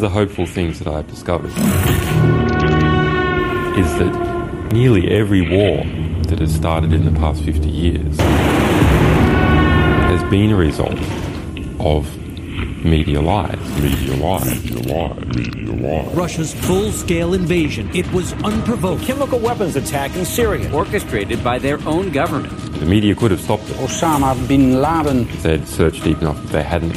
One of the hopeful things that I've discovered is that nearly every war that has started in the past 50 years has been a result of media lies. Media lies. Media lies. Media lies. Russia's full-scale invasion. It was unprovoked. Chemical weapons attack in Syria, orchestrated by their own government. The media could have stopped it Osama bin Laden. if they'd searched deep enough. If they hadn't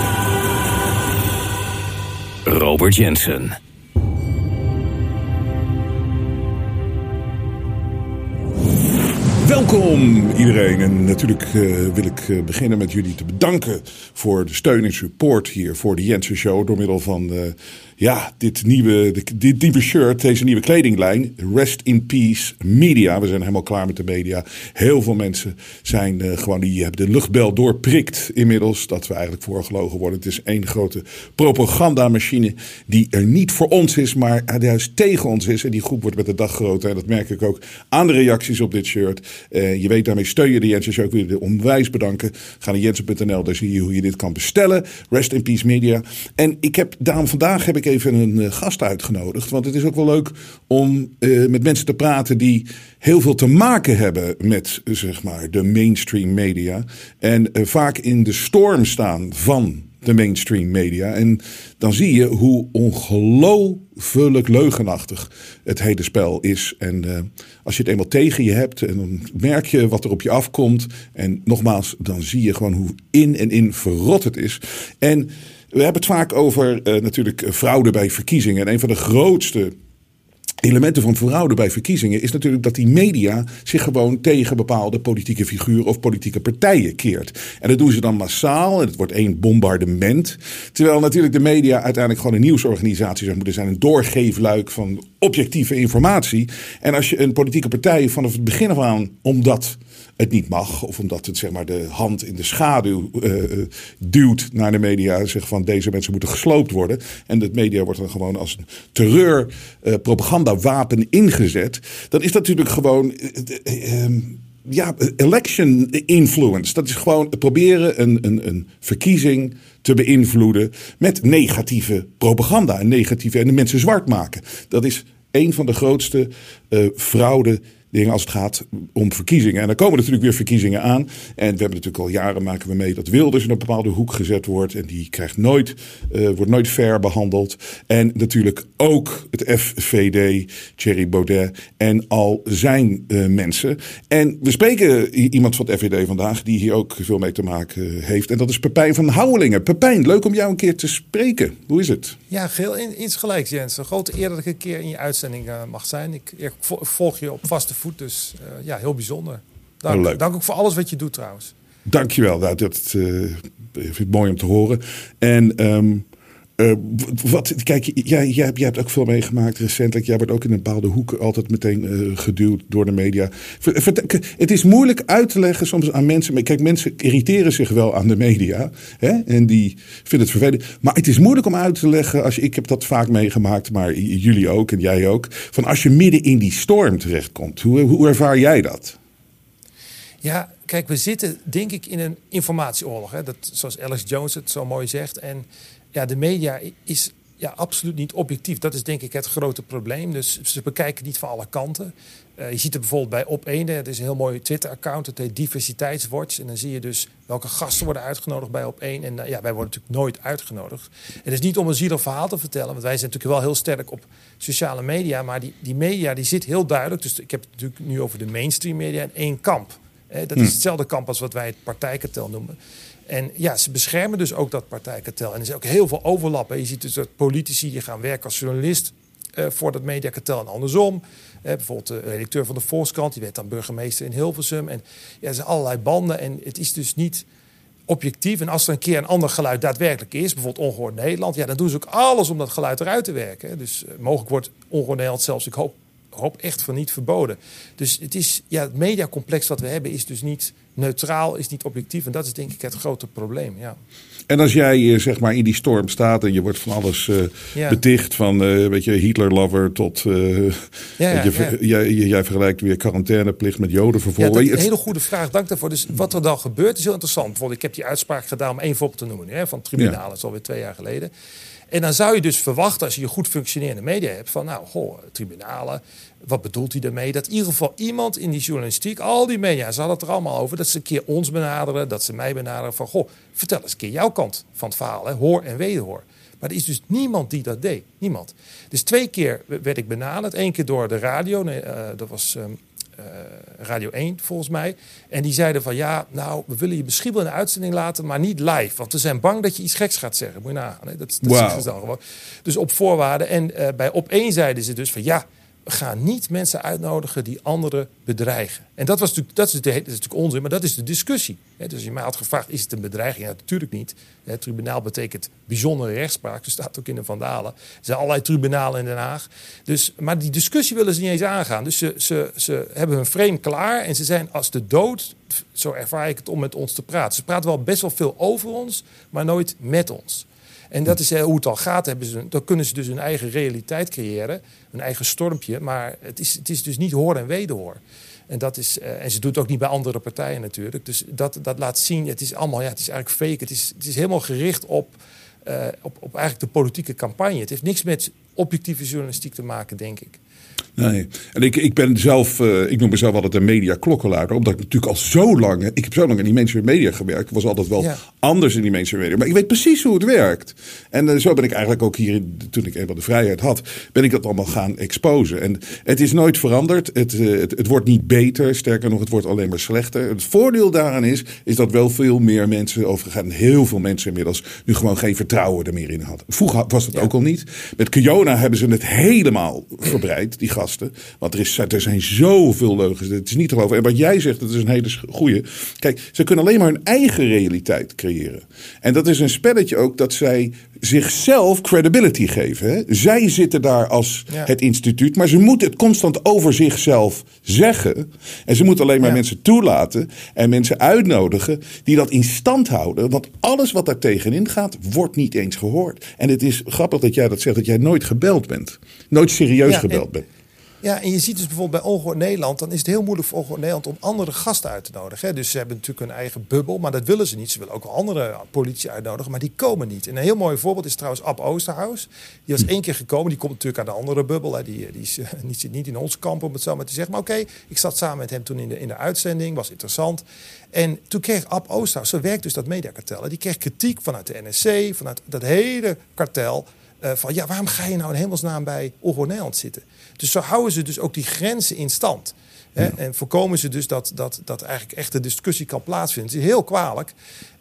Robert Jensen. Welkom iedereen en natuurlijk eh, wil ik eh, beginnen met jullie te bedanken voor de steun en support hier voor de Jensen Show door middel van eh, ja, dit nieuwe, dit nieuwe shirt, deze nieuwe kledinglijn. Rest in Peace Media. We zijn helemaal klaar met de media. Heel veel mensen zijn eh, gewoon, die hebben de luchtbel doorprikt inmiddels. Dat we eigenlijk voorgelogen worden. Het is één grote propagandamachine die er niet voor ons is, maar juist tegen ons is. En die groep wordt met de dag groter. En dat merk ik ook aan de reacties op dit shirt. Eh, je weet, daarmee steun je de Jensen Show. Ik wil je onwijs bedanken. Ga naar jensen.nl, daar zie je hoe je dit kan bestellen. Rest in Peace Media. En ik heb, daarom vandaag heb ik even een eh, gast uitgenodigd. Want het is ook wel leuk om eh, met mensen te praten die heel veel te maken hebben met eh, zeg maar, de mainstream media. En vaak in de storm staan van de mainstream media. En dan zie je hoe ongelooflijk leugenachtig het hele spel is. En als je het eenmaal tegen je hebt, en dan merk je wat er op je afkomt. En nogmaals, dan zie je gewoon hoe in en in verrot het is. En we hebben het vaak over eh, natuurlijk eh, fraude bij verkiezingen. En een van de grootste elementen van fraude bij verkiezingen is natuurlijk dat die media zich gewoon tegen bepaalde politieke figuren of politieke partijen keert. En dat doen ze dan massaal en het wordt één bombardement. Terwijl natuurlijk de media uiteindelijk gewoon een nieuwsorganisatie zou moeten zijn, een doorgeefluik van objectieve informatie. En als je een politieke partij vanaf het begin af aan, omdat het niet mag. Of omdat het zeg maar, de hand in de schaduw eh, eh, duwt naar de media. Zegt van deze mensen moeten gesloopt worden. En de media wordt dan gewoon als een terreur eh, ingezet. Dan is dat natuurlijk gewoon... eh, eh, ehm, ja, election influence. Dat is gewoon proberen een, een, een verkiezing te beïnvloeden met negatieve propaganda en negatieve en de mensen zwart maken. Dat is een van de grootste eh fraude dingen als het gaat om verkiezingen. En er komen natuurlijk weer verkiezingen aan. En we hebben natuurlijk al jaren maken we mee dat Wilders in een bepaalde hoek gezet wordt. En die krijgt nooit, eh, wordt nooit fair behandeld. En natuurlijk ook het FVD, Thierry Baudet en al zijn eh, mensen. En we spreken iemand van het FVD vandaag die hier ook veel mee te maken heeft. En dat is Pepijn van Houwelingen. Pepijn, leuk om jou een keer te spreken. Hoe is het? Ja, geheel in, iets gelijks, Jens. Een grote eer dat ik een keer in je uitzending eh, mag zijn. Ik, ik vo- volg je op vaste voet, dus eh, ja, heel bijzonder. Dank, Oh, dank ook voor alles wat je doet trouwens. Dankjewel. Nou, dat eh, vind ik mooi om te horen. En ehm, eh, wat, kijk, jij, jij, hebt- jij hebt ook veel meegemaakt recentelijk. Jij wordt ook in een bepaalde hoek altijd meteen eh, geduwd door de media. Het is moeilijk uit te leggen soms aan mensen. Maar Kijk, mensen irriteren zich wel aan de media. Hè? En die vinden het vervelend. Maar het is moeilijk om uit te leggen. Als ik heb dat vaak meegemaakt, maar jullie ook en jij ook. Van als je midden in die storm terechtkomt. Hoe, hoe ervaar jij dat? Ja, kijk, we zitten denk ik in een informatieoorlog. Hè? Dat, zoals Alex Jones het zo mooi zegt. En ja, de media is ja, absoluut niet objectief. Dat is denk ik het grote probleem. Dus ze bekijken niet van alle kanten. Eh, je ziet het bijvoorbeeld bij Op1. Het is een heel mooi Twitter-account. Het heet Diversiteitswatch. En dan zie je dus welke gasten worden uitgenodigd bij Op1. En eh, ja, wij worden natuurlijk nooit uitgenodigd. Het is niet om een zielig verhaal te vertellen. Want wij zijn natuurlijk wel heel sterk op sociale media. Maar die, die media die zit heel duidelijk. Dus ik heb het natuurlijk nu over de mainstream media in één kamp. Eh, dat is hetzelfde kamp als wat wij het partijkartel noemen. En ja, ze beschermen dus ook dat partijkartel. En er is ook heel veel overlappen. Je ziet dus dat politici die gaan werken als journalist eh, voor dat mediakartel en andersom. Eh, bijvoorbeeld de redacteur van de Volkskrant, die werd dan burgemeester in Hilversum. En ja, er zijn allerlei banden. En het is dus niet objectief. En als er een keer een ander geluid daadwerkelijk is, bijvoorbeeld Ongehoord Nederland, ja, dan doen ze ook alles om dat geluid eruit te werken. Dus eh, mogelijk wordt Ongehoord Nederland zelfs, ik hoop, hoop echt van niet verboden. Dus het is, ja, het mediacomplex wat we hebben is dus niet neutraal, is niet objectief. En dat is denk ik het grote probleem. Ja. En als jij eh, zeg maar in die storm staat en je wordt van alles Ja. beticht, van eh weet je, Hitler-lover tot. ja, je ver- jij, jij vergelijkt weer quarantaineplicht met Ja, jodenvervolging. dat is een hele goede vraag. Dank daarvoor. Dus wat er dan gebeurt is heel interessant. Bijvoorbeeld, ik heb die uitspraak gedaan om één voorbeeld te noemen. Hè, van het tribunaal, dat is alweer twee jaar geleden. En dan zou je dus verwachten, als je goed functionerende media hebt, van nou, goh, tribunalen, wat bedoelt hij daarmee? Dat in ieder geval iemand in die journalistiek, al die media, ze hadden het er allemaal over, dat ze een keer ons benaderen, dat ze mij benaderen van, goh, vertel eens een keer jouw kant van het verhaal, hè, hoor en wederhoor. Maar er is dus niemand die dat deed. Niemand. Dus twee keer werd ik benaderd. Eén keer door de radio. Nee, eh, dat was ehm, eh, Radio 1 volgens mij. En die zeiden van ja, nou, we willen je misschien wel in de uitzending laten, maar niet live. Want we zijn bang dat je iets geks gaat zeggen. Moet je nagaan. Hè? Dat, dat dan gewoon. Dus op voorwaarden. En eh, bij op één zeiden ze dus van ja, gaan niet mensen uitnodigen die anderen bedreigen. En dat, was natuurlijk, dat, is, de, dat is natuurlijk onzin, maar dat is de discussie. Dus je mij had gevraagd, is het een bedreiging? Ja, natuurlijk niet. Het tribunaal betekent bijzondere rechtspraak. Dat staat ook in de Vandalen. Er zijn allerlei tribunalen in Den Haag. Dus, maar die discussie willen ze niet eens aangaan. Dus ze, ze, ze hebben hun frame klaar en ze zijn als de dood, zo ervaar ik het, om met ons te praten. Ze praten wel best wel veel over ons, maar nooit met ons. En dat is eh, hoe het al gaat. Hebben ze, dan kunnen ze dus hun eigen realiteit creëren. Hun eigen stormpje. Maar het is, het is dus niet hoor en wederhoor. En, dat is, eh, en ze doet het ook niet bij andere partijen natuurlijk. Dus dat, dat laat zien, het is allemaal, ja, het is eigenlijk fake. Het is, het is helemaal gericht op, eh, op, op eigenlijk de politieke campagne. Het heeft niks met objectieve journalistiek te maken, denk ik. Nee. En ik, ik ben zelf, eh, ik noem mezelf altijd een media klokkenluider. Omdat ik natuurlijk al zo lang, ik heb zo lang in die mainstream media gewerkt. Ik was altijd wel Ja. anders in die mainstream media. Maar ik weet precies hoe het werkt. En eh, zo ben ik eigenlijk ook hier, toen ik eenmaal de vrijheid had, ben ik dat allemaal gaan exposen. En het is nooit veranderd. Het, eh, het, het wordt niet beter. Sterker nog, het wordt alleen maar slechter. Het voordeel daaraan is, is dat wel veel meer mensen overgaan. Heel veel mensen inmiddels nu gewoon geen vertrouwen er meer in hadden. Vroeger was het ook al niet. Met Kiona hebben ze het helemaal verbreid, die gasten. Want er, is, er zijn zoveel leugens. Het is niet te geloven. En wat jij zegt, dat is een hele goede. Kijk, ze kunnen alleen maar hun eigen realiteit creëren. En dat is een spelletje ook dat zij zichzelf credibility geven. Hè? Zij zitten daar als Ja. het instituut, maar ze moeten het constant over zichzelf zeggen. En ze moeten alleen maar Ja. mensen toelaten en mensen uitnodigen die dat in stand houden. Want alles wat daar tegenin gaat, wordt niet eens gehoord. En het is grappig dat jij dat zegt, dat jij nooit gebeld bent. Nooit serieus Ja, gebeld en- bent. Ja, en je ziet dus bijvoorbeeld bij Ongehoord Nederland, dan is het heel moeilijk voor Ongehoord Nederland om andere gasten uit te nodigen. Hè. Dus ze hebben natuurlijk hun eigen bubbel, maar dat willen ze niet. Ze willen ook andere politici uitnodigen, maar die komen niet. En een heel mooi voorbeeld is trouwens Ab Oosterhuis. Die was één keer gekomen, die komt natuurlijk uit de andere bubbel. Hè. Die, die is, eh, niet, zit niet in ons kamp, om het zo maar te zeggen. Maar oké, ik zat samen met hem toen in de, in de uitzending, was interessant. En toen kreeg Ab Oosterhuis, zo werkt dus dat mediakartel, die kreeg kritiek vanuit de NSC, vanuit dat hele kartel. Eh, van ja, waarom ga je nou in hemelsnaam bij Ongehoord Nederland zitten? Dus zo houden ze dus ook die grenzen in stand. Hè? En voorkomen ze dus dat, dat, dat eigenlijk echt de discussie kan plaatsvinden. Het is heel kwalijk.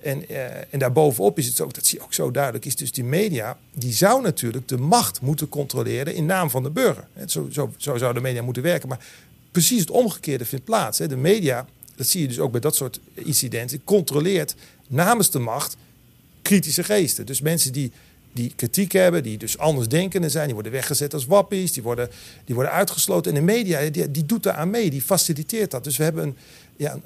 En, eh, en daarbovenop is het ook, dat zie je ook zo duidelijk, is dus die media, die zou natuurlijk de macht moeten controleren in naam van de burger. Zo, zo, zo zou de media moeten werken. Maar precies het omgekeerde vindt plaats. Hè. De media, dat zie je dus ook bij dat soort incidenten, controleert namens de macht kritische geesten. Dus mensen die, die kritiek hebben, die dus anders denkende zijn, die worden weggezet als wappies, die worden, die worden uitgesloten. En de media, die, die doet daar aan mee, die faciliteert dat. Dus we hebben een, ja,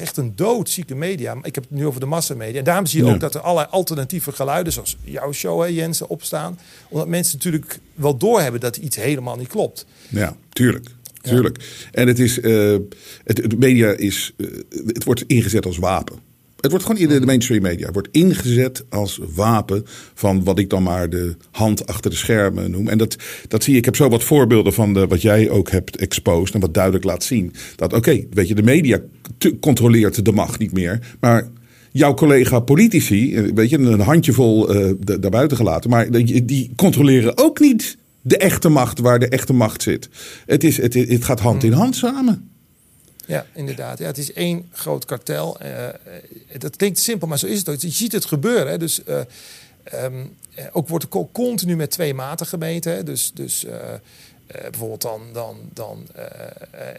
echt een doodzieke media. Ik heb het nu over de massamedia. En daarom zie je Ja. ook dat er allerlei alternatieve geluiden, zoals jouw show, hè, Jensen, opstaan. Omdat mensen natuurlijk wel doorhebben dat iets helemaal niet klopt. Ja, tuurlijk. Tuurlijk. En het is, eh, het, media is, eh, het wordt ingezet als wapen. Het wordt gewoon in de mainstream media wordt ingezet als wapen van wat ik dan maar de hand achter de schermen noem. En dat, dat zie je. Ik heb zo wat voorbeelden van de, wat jij ook hebt exposed en wat duidelijk laat zien. Dat oké, weet je, de media controleert de macht niet meer, maar jouw collega politici, eh, weet je, een handjevol eh da- daarbuiten gelaten, maar die, die controleren ook niet de echte macht waar de echte macht zit. Het, is, het, het gaat hand in hand samen. Ja, inderdaad. Ja, het is één groot kartel. Eh, eh, dat klinkt simpel, maar zo is het ook. Je ziet het gebeuren. Hè. Dus, eh, ehm, eh, ook wordt co- continu met twee maten gemeten. Hè. Dus, dus bijvoorbeeld dan, dan, dan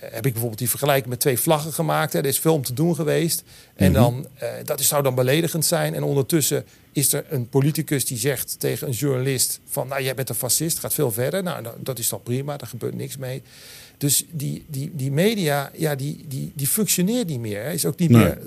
heb ik bijvoorbeeld die vergelijking met twee vlaggen gemaakt. Hè. Er is veel om te doen geweest. En dan, eh, dat is, zou dan beledigend zijn. En ondertussen is er een politicus die zegt tegen een journalist van... nou, jij bent een fascist, gaat veel verder. Nou, dat- dat is dan prima, daar gebeurt niks mee. Dus die, die, die media, ja, die, die, die functioneert niet meer. Hij is ook niet Nee. meer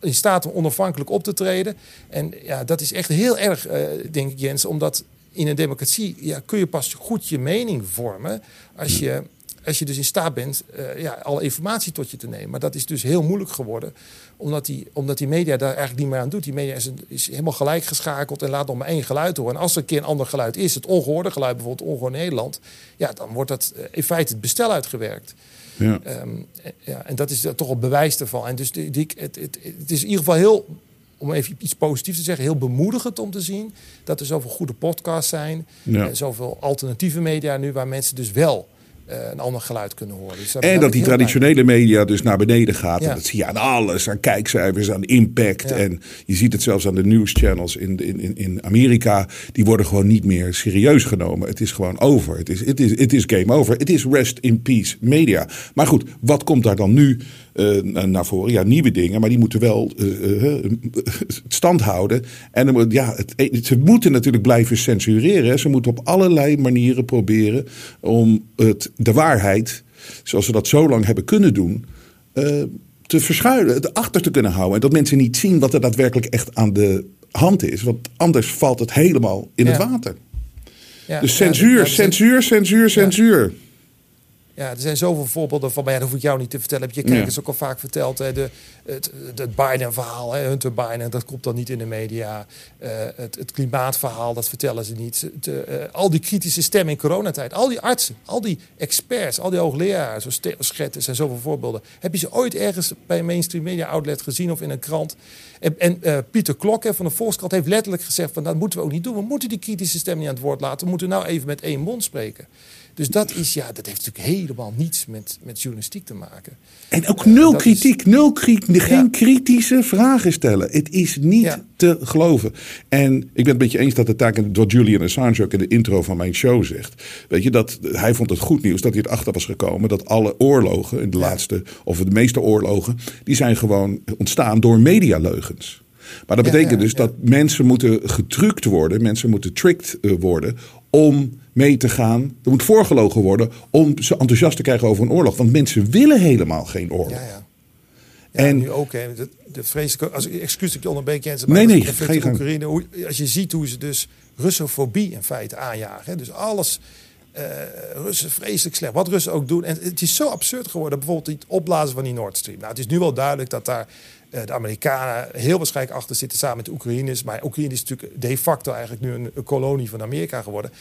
in staat om onafhankelijk op te treden. En ja, dat is echt heel erg, eh, denk ik, Jens, omdat in een democratie ja, kun je pas goed je mening vormen als je, als je dus in staat bent eh, ja, alle informatie tot je te nemen. Maar dat is dus heel moeilijk geworden, omdat die, omdat die media daar eigenlijk niet meer aan doet. Die media is, een- is helemaal gelijk geschakeld en laat nog maar één geluid horen. En als er een keer een ander geluid is, het ongehoorde geluid, bijvoorbeeld ongehoord Nederland, ja, dan wordt dat eh, in feite het bestel uitgewerkt. Ja. Ehm, eh, ja, en dat is toch een bewijs daarvan. En dus die, die, het, het, het is in ieder geval heel, om even iets positiefs te zeggen, heel bemoedigend om te zien dat er zoveel goede podcasts zijn. Ja. En zoveel alternatieve media nu, waar mensen dus wel een ander geluid kunnen horen. Dus En dat die traditionele media dus naar beneden gaat. Ja. En dat zie je aan alles, aan kijkcijfers, aan impact. Ja. En je ziet het zelfs aan de nieuwschannels in, in, in- in Amerika. Die worden gewoon niet meer serieus genomen. Het is gewoon over. Het is, het is, het is game over. Het is rest in peace media. Maar goed, wat komt daar dan nu eh, naar voren? Ja, nieuwe dingen. Maar die moeten wel eh, eh, het stand houden. En ja, het, ze moeten natuurlijk blijven censureren. Ze moeten op allerlei manieren proberen om het, de waarheid, zoals ze dat zo lang hebben kunnen doen, eh, te verschuilen, achter te kunnen houden. En dat mensen niet zien wat er daadwerkelijk echt aan de hand is. Want anders valt het helemaal in het water. Ja, Dus ja, censuur, censuur, censuur, censuur. Ja, er zijn zoveel voorbeelden van, maar ja, dat hoef ik jou niet te vertellen. Heb je kijkers ook al vaak verteld. Hè? De, het, het Biden-verhaal? Hunter Biden, dat komt dan niet in de media. Eh, het, het klimaatverhaal, dat vertellen ze niet. Eh, al die kritische stemmen in coronatijd, al die artsen, al die experts, al die hoogleraren, zoals Theo Schet, er zijn zoveel voorbeelden. Heb je ze ooit ergens bij een mainstream media outlet gezien of in een krant? En, en eh, Pieter Klok hè, van de Volkskrant heeft letterlijk gezegd van dat moeten we ook niet doen. We moeten die kritische stem niet aan het woord laten. We moeten nou even met één mond spreken. Dus dat is, ja, dat heeft natuurlijk helemaal niets met, met journalistiek te maken. En ook nul dat kritiek, nul kri geen Ja. kritische vragen stellen. Het is niet Ja. te geloven. En ik ben het met je eens dat de taak, wat Julian Assange ook in de intro van mijn show zegt. Weet je, dat hij vond het goed nieuws dat hij erachter was gekomen dat alle oorlogen, in de laatste, of de meeste oorlogen, die zijn gewoon ontstaan door medialeugens. Maar dat Ja, betekent ja, dus dat mensen moeten getrukt worden, mensen moeten tricked eh, worden om mee te gaan. Er moet voorgelogen worden om ze enthousiast te krijgen over een oorlog. Want mensen willen helemaal geen oorlog. Ja, ja. Ja, En- nu ook, hè, de, de vreselijke, als, excuus dat ik je onderbreek, Jens, maar Nee, nee, gang. Oekraïne, hoe, als je ziet hoe ze dus Russofobie in feite aanjagen. Hè, dus alles, eh Russen vreselijk slecht, wat Russen ook doen. En het is zo absurd geworden, bijvoorbeeld het opblazen van die Nord Stream. Nou, het is nu wel duidelijk dat daar de Amerikanen heel waarschijnlijk achter zitten samen met de Oekraïners. Maar Oekraïne is natuurlijk de facto eigenlijk nu een, kolonie van Amerika geworden.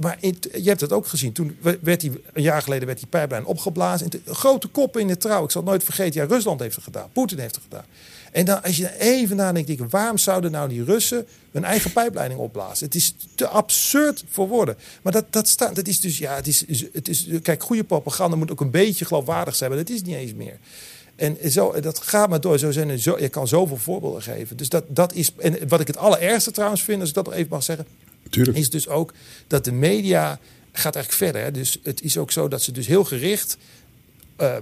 Maar je hebt het ook gezien. Toen werd die, een jaar geleden werd die pijplijn opgeblazen. Grote koppen in de trouw. Ik zal het nooit vergeten. Ja, Rusland heeft het gedaan. Poetin heeft het gedaan. En dan, als je even nadenkt, denk ik, waarom zouden nou die Russen hun eigen pijpleiding opblazen? Het is te absurd voor woorden. Maar dat, dat, staat, dat is dus, ja, het is, het is, kijk, goede propaganda moet ook een beetje geloofwaardig zijn, maar dat is niet eens meer. En zo, dat gaat maar door. Zo zijn er zo, je kan zoveel voorbeelden geven. Dus dat, dat is. En wat ik het allerergste trouwens vind, als ik dat nog even mag zeggen, Tuurlijk. is dus ook dat de media gaat eigenlijk verder. Hè? Dus het is ook zo dat ze dus heel gericht eh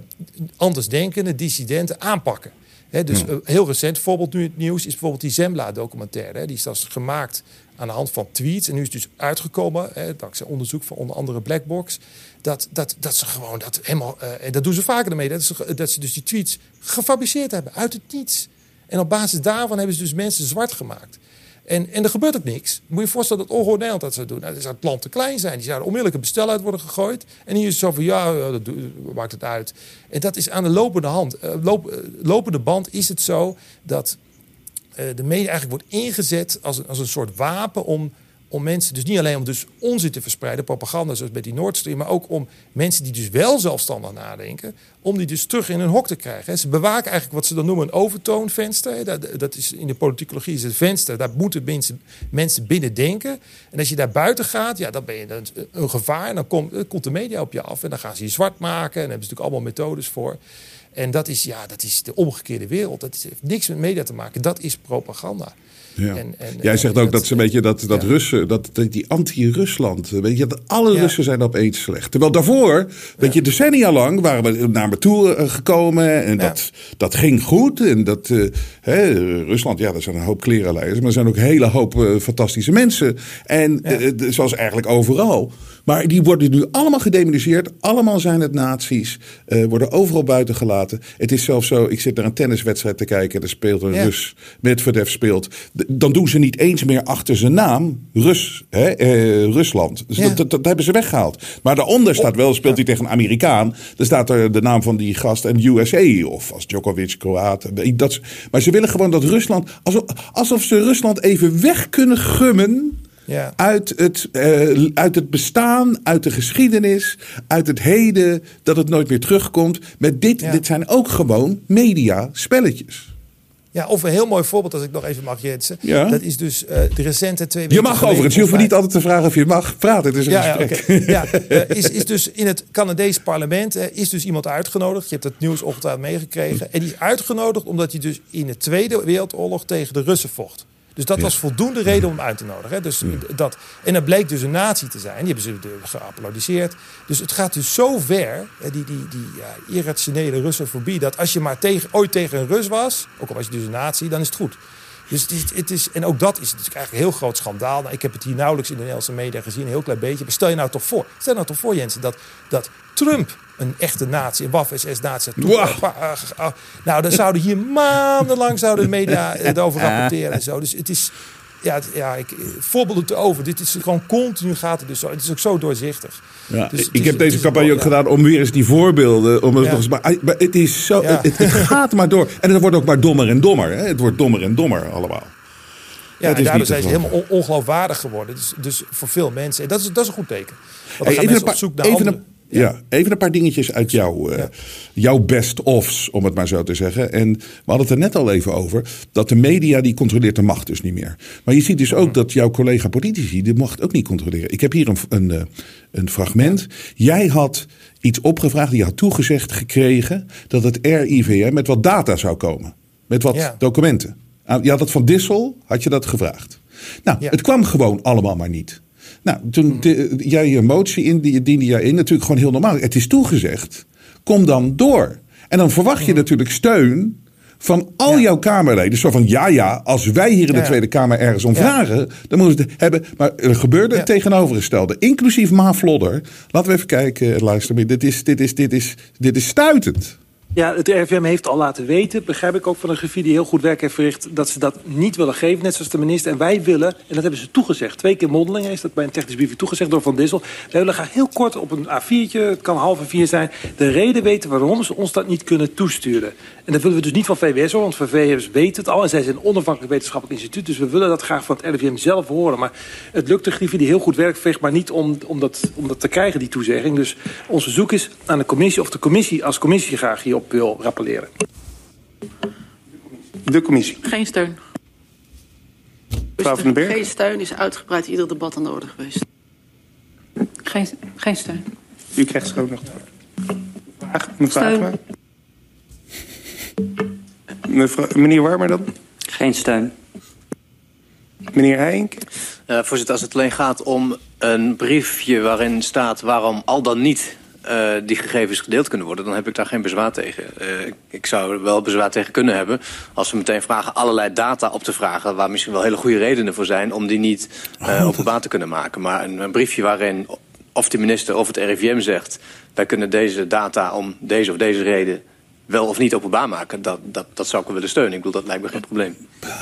andersdenkende dissidenten aanpakken. Hè, dus heel recent voorbeeld nu in het nieuws is bijvoorbeeld die Zembla-documentaire. hè. Die is zelfs gemaakt aan de hand van tweets. En nu is dus uitgekomen, hè, dankzij onderzoek van onder andere Blackbox... dat, dat, dat ze gewoon dat helemaal... eh, en dat doen ze vaker ermee, dat ze, dat ze dus die tweets gefabriceerd hebben uit het niets. En op basis daarvan hebben ze dus mensen zwart gemaakt. En, en er gebeurt ook niks. Moet je je voorstellen dat Ongehoord Nederland dat zou doen. Nou, zou het te klein zijn. Die zouden onmiddellijk een bestel uit worden gegooid. En hier is het zo van, ja, dat maakt het uit. En dat is aan de lopende hand. Eh, eh, lopende band is het zo dat eh, de media eigenlijk wordt ingezet als een, als een soort wapen om, om mensen, dus niet alleen om dus onzin te verspreiden, propaganda zoals bij die Nord Stream, maar ook om mensen die dus wel zelfstandig nadenken, om die dus terug in hun hok te krijgen. Ze bewaken eigenlijk wat ze dan noemen een overtoonvenster. Dat, dat is in de politicologie is het venster, daar moeten mensen, mensen binnen denken. En als je daar buiten gaat, ja, dan ben je een gevaar. En dan komt, dan komt de media op je af en dan gaan ze je zwart maken. En daar hebben ze natuurlijk allemaal methodes voor. En dat is, ja, dat is de omgekeerde wereld. Dat heeft niks met media te maken. Dat is propaganda. Ja. En- en- Jij en zegt ook dat ze een beetje dat, dat ja. Russen, dat, dat die anti-Rusland, weet je, dat alle Ja. Russen zijn opeens slecht. Terwijl daarvoor, weet je, decennia lang waren we naar me toe eh, gekomen en dat, dat ging goed. En dat, eh, hè, Rusland, ja, er zijn een hoop klerenleiders, maar er zijn ook een hele hoop eh, fantastische mensen. En eh, eh, zoals eigenlijk overal. Maar die worden nu allemaal gedemoniseerd. Allemaal zijn het nazi's. eh, worden overal buiten gelaten. Het is zelfs zo, ik zit naar een tenniswedstrijd te kijken. Er speelt een Ja. Rus. Medvedev speelt. D- Dan doen ze niet eens meer achter zijn naam Rus, hè, eh, Rusland. Dus Ja. dat, dat, dat hebben ze weggehaald. Maar daaronder staat wel, speelt hij tegen een Amerikaan. Dan staat er de naam van die gast en USA. Of als Djokovic, Kroaat. Dat, maar ze willen gewoon dat Rusland... Alsof, alsof ze Rusland even weg kunnen gummen Ja. uit het, eh, uit het bestaan, uit de geschiedenis, uit het heden, dat het nooit meer terugkomt. Met dit, Ja. dit zijn ook gewoon media spelletjes. Ja, of een heel mooi voorbeeld, als ik nog even mag, Jensen. Ja. Dat is dus eh, de recente twee Je mag overigens, je hoeft niet altijd te vragen of je mag praten. Het is een Ja, ja, gesprek. oké. ja, eh, is, is dus in het Canadees parlement is dus iemand uitgenodigd. Je hebt het nieuws ongetwijfeld meegekregen. En die is uitgenodigd omdat hij dus in de Tweede Wereldoorlog tegen de Russen vocht. Dus dat was voldoende reden om hem uit te nodigen. Hè? Dus dat, en dat bleek dus een nazi te zijn. Die hebben ze geapplaudiseerd. Dus het gaat dus zo ver, hè, die, die, die ja, irrationele Russofobie... dat als je maar tegen, ooit tegen een Rus was... ook al was je dus een nazi, dan is het goed. Dus het is, het is, en ook dat is natuurlijk eigenlijk een heel groot schandaal. Nou, ik heb het hier nauwelijks in de Nederlandse media gezien, een heel klein beetje. Maar stel je nou toch voor, stel nou toch voor Jensen, dat, dat Trump een echte nazi, een waf-SS-nazi... Wauw. Nou, dan zouden hier maandenlang zouden de media erover rapporteren en zo. Dus het is, ja, ja ik, voorbeelden te over. Dit is gewoon continu gaat het dus zo. Het is ook zo doorzichtig. Ja, Dus ik is- heb deze campagne ook ja. gedaan om weer eens die voorbeelden. Om het Ja. nog eens, maar, maar het is zo. Ja. Het, het gaat maar door. En het wordt ook maar dommer en dommer. Hè? Het wordt dommer en dommer allemaal. Ja, en daardoor zijn ze helemaal on- ongeloofwaardig geworden. Dus, dus voor veel mensen. En dat is, dat is een goed teken. Want dan Hey, gaan even, een mensen paar, op zoek naar even, ja. even een paar dingetjes uit jouw, Ja. jouw best-ofs, om het maar zo te zeggen. En we hadden het er net al even over. Dat de media, die controleert de macht dus niet meer. Maar je ziet dus ook dat jouw collega politici de macht ook niet controleren. Ik heb hier een, een, eh, een fragment. Jij had iets opgevraagd, je had toegezegd gekregen... dat het RIVM met wat data zou komen. Met wat Ja. documenten. Ah, Je had het van Dissel, had je dat gevraagd. Nou, het kwam gewoon allemaal maar niet. Nou, toen de- jij je motie in, die diende jij in, natuurlijk gewoon heel normaal. Het is toegezegd. Kom dan door. En dan verwacht je natuurlijk steun van al Ja. jouw Kamerleden. Zo van, ja, ja, als wij hier in de Ja. Tweede Kamer ergens om Ja. vragen, dan moeten we het hebben. Maar er gebeurde het tegenovergestelde. Inclusief Ma Vlodder. Laten we even kijken, luister. Dit is, dit is, dit is, dit is stuitend. Ja, het RIVM heeft al laten weten, begrijp ik ook van een griffier die heel goed werk heeft verricht, dat ze dat niet willen geven, net zoals de minister. En wij willen, en dat hebben ze toegezegd, twee keer mondeling is dat bij een technisch briefje toegezegd door Van Dissel. Wij willen graag heel kort op een A4'tje, het kan half A4 zijn, de reden weten waarom ze ons dat niet kunnen toesturen. En dat willen we dus niet van VWS hoor, want VWS weet het al en zij zijn een onafhankelijk wetenschappelijk instituut, dus we willen dat graag van het RIVM zelf horen. Maar het lukt de griffier die heel goed werk verricht, maar niet om, om, dat, om dat te krijgen, die toezegging. Dus ons verzoek is aan de commissie of de commissie als commissie graag hierop wil rappelleren. De commissie. Geen steun. Mevrouw van den Berg. Geen steun is uitgebreid ieder debat aan de orde geweest. Geen, geen steun. U krijgt zo ook nog. Mevrouw. Mevrouw, meneer Warmer dan? Geen steun. Meneer Heink? Eh, voorzitter, als het alleen gaat om een briefje waarin staat waarom al dan niet eh, die gegevens gedeeld kunnen worden, dan heb ik daar geen bezwaar tegen. Eh, ik, ik zou er wel bezwaar tegen kunnen hebben als we meteen vragen allerlei data op te vragen, waar misschien wel hele goede redenen voor zijn om die niet eh, openbaar te kunnen maken. Maar een, een briefje waarin of de minister of het RIVM zegt, wij kunnen deze data om deze of deze reden wel of niet openbaar maken, dat, dat, dat zou ik wel willen steunen. Ik bedoel, dat lijkt me geen probleem.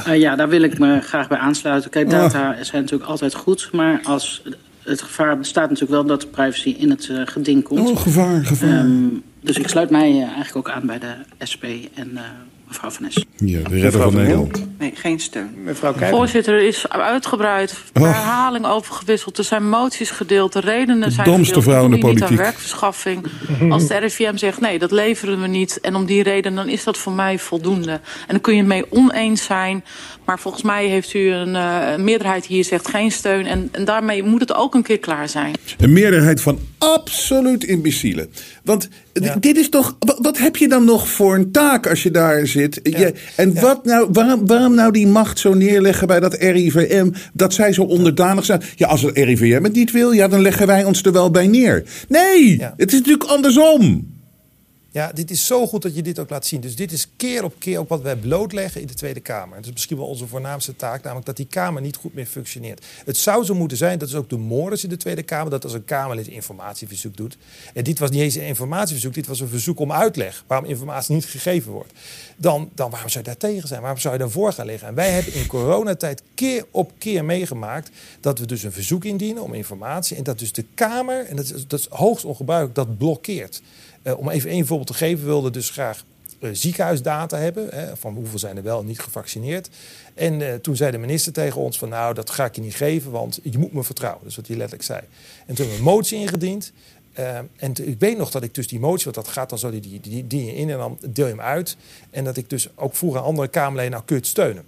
Eh, ja, daar wil ik me graag bij aansluiten. Kijk, data zijn natuurlijk altijd goed, maar als het gevaar bestaat natuurlijk wel dat de privacy in het eh, geding komt. Oh, gevaar, gevaar. Ehm, dus ik sluit mij eh, eigenlijk ook aan bij de SP en eh, mevrouw Van Nes. Ja, de redder van Nederland. Nee, geen steun. Mevrouw Voorzitter, er is uitgebreid Oh. herhaling over gewisseld. Er zijn moties gedeeld, de redenen zijn domste gedeeld. vrouw in de niet aan politiek. werkverschaffing. Als de RIVM zegt nee, dat leveren we niet. En om die reden, dan is dat voor mij voldoende. En dan kun je het mee oneens zijn. Maar volgens mij heeft u een eh, meerderheid hier zegt geen steun. En, en daarmee moet het ook een keer klaar zijn. Een meerderheid van absoluut imbecielen. Want dit is toch. wa- Wat heb je dan nog voor een taak als je daar zit? Je, en wat nou, waarom, waarom nou die macht zo neerleggen bij dat RIVM? Dat zij zo onderdanig zijn. Ja, als het RIVM het niet wil, ja, dan leggen wij ons er wel bij neer. Nee, het is natuurlijk andersom. Ja, dit is zo goed dat je dit ook laat zien. Dus dit is keer op keer ook wat wij blootleggen in de Tweede Kamer. Dat is misschien wel onze voornaamste taak, namelijk dat die Kamer niet goed meer functioneert. Het zou zo moeten zijn, dat is ook de mores in de Tweede Kamer, dat als een Kamerlid informatieverzoek doet. En dit was niet eens een informatieverzoek, dit was een verzoek om uitleg waarom informatie niet gegeven wordt. Dan, dan waarom zou je daar tegen zijn? Waarom zou je daarvoor gaan liggen? En wij hebben in coronatijd keer op keer meegemaakt dat we dus een verzoek indienen om informatie. En dat dus de Kamer, en dat is, dat is hoogst ongebruikelijk, dat blokkeert. Eh, om even één voorbeeld te geven, wilde dus graag eh, ziekenhuisdata hebben. Hè, van hoeveel zijn er wel en niet gevaccineerd. En eh, toen zei de minister tegen ons van nou, dat ga ik je niet geven, want je moet me vertrouwen. Is wat hij letterlijk zei. En toen hebben we een motie ingediend. En ik weet nog dat ik dus die motie, want dat gaat dan zo die, die, die, die in en dan deel je hem uit. En dat ik dus ook vroeg aan andere Kamerleden, nou kun je het steunen.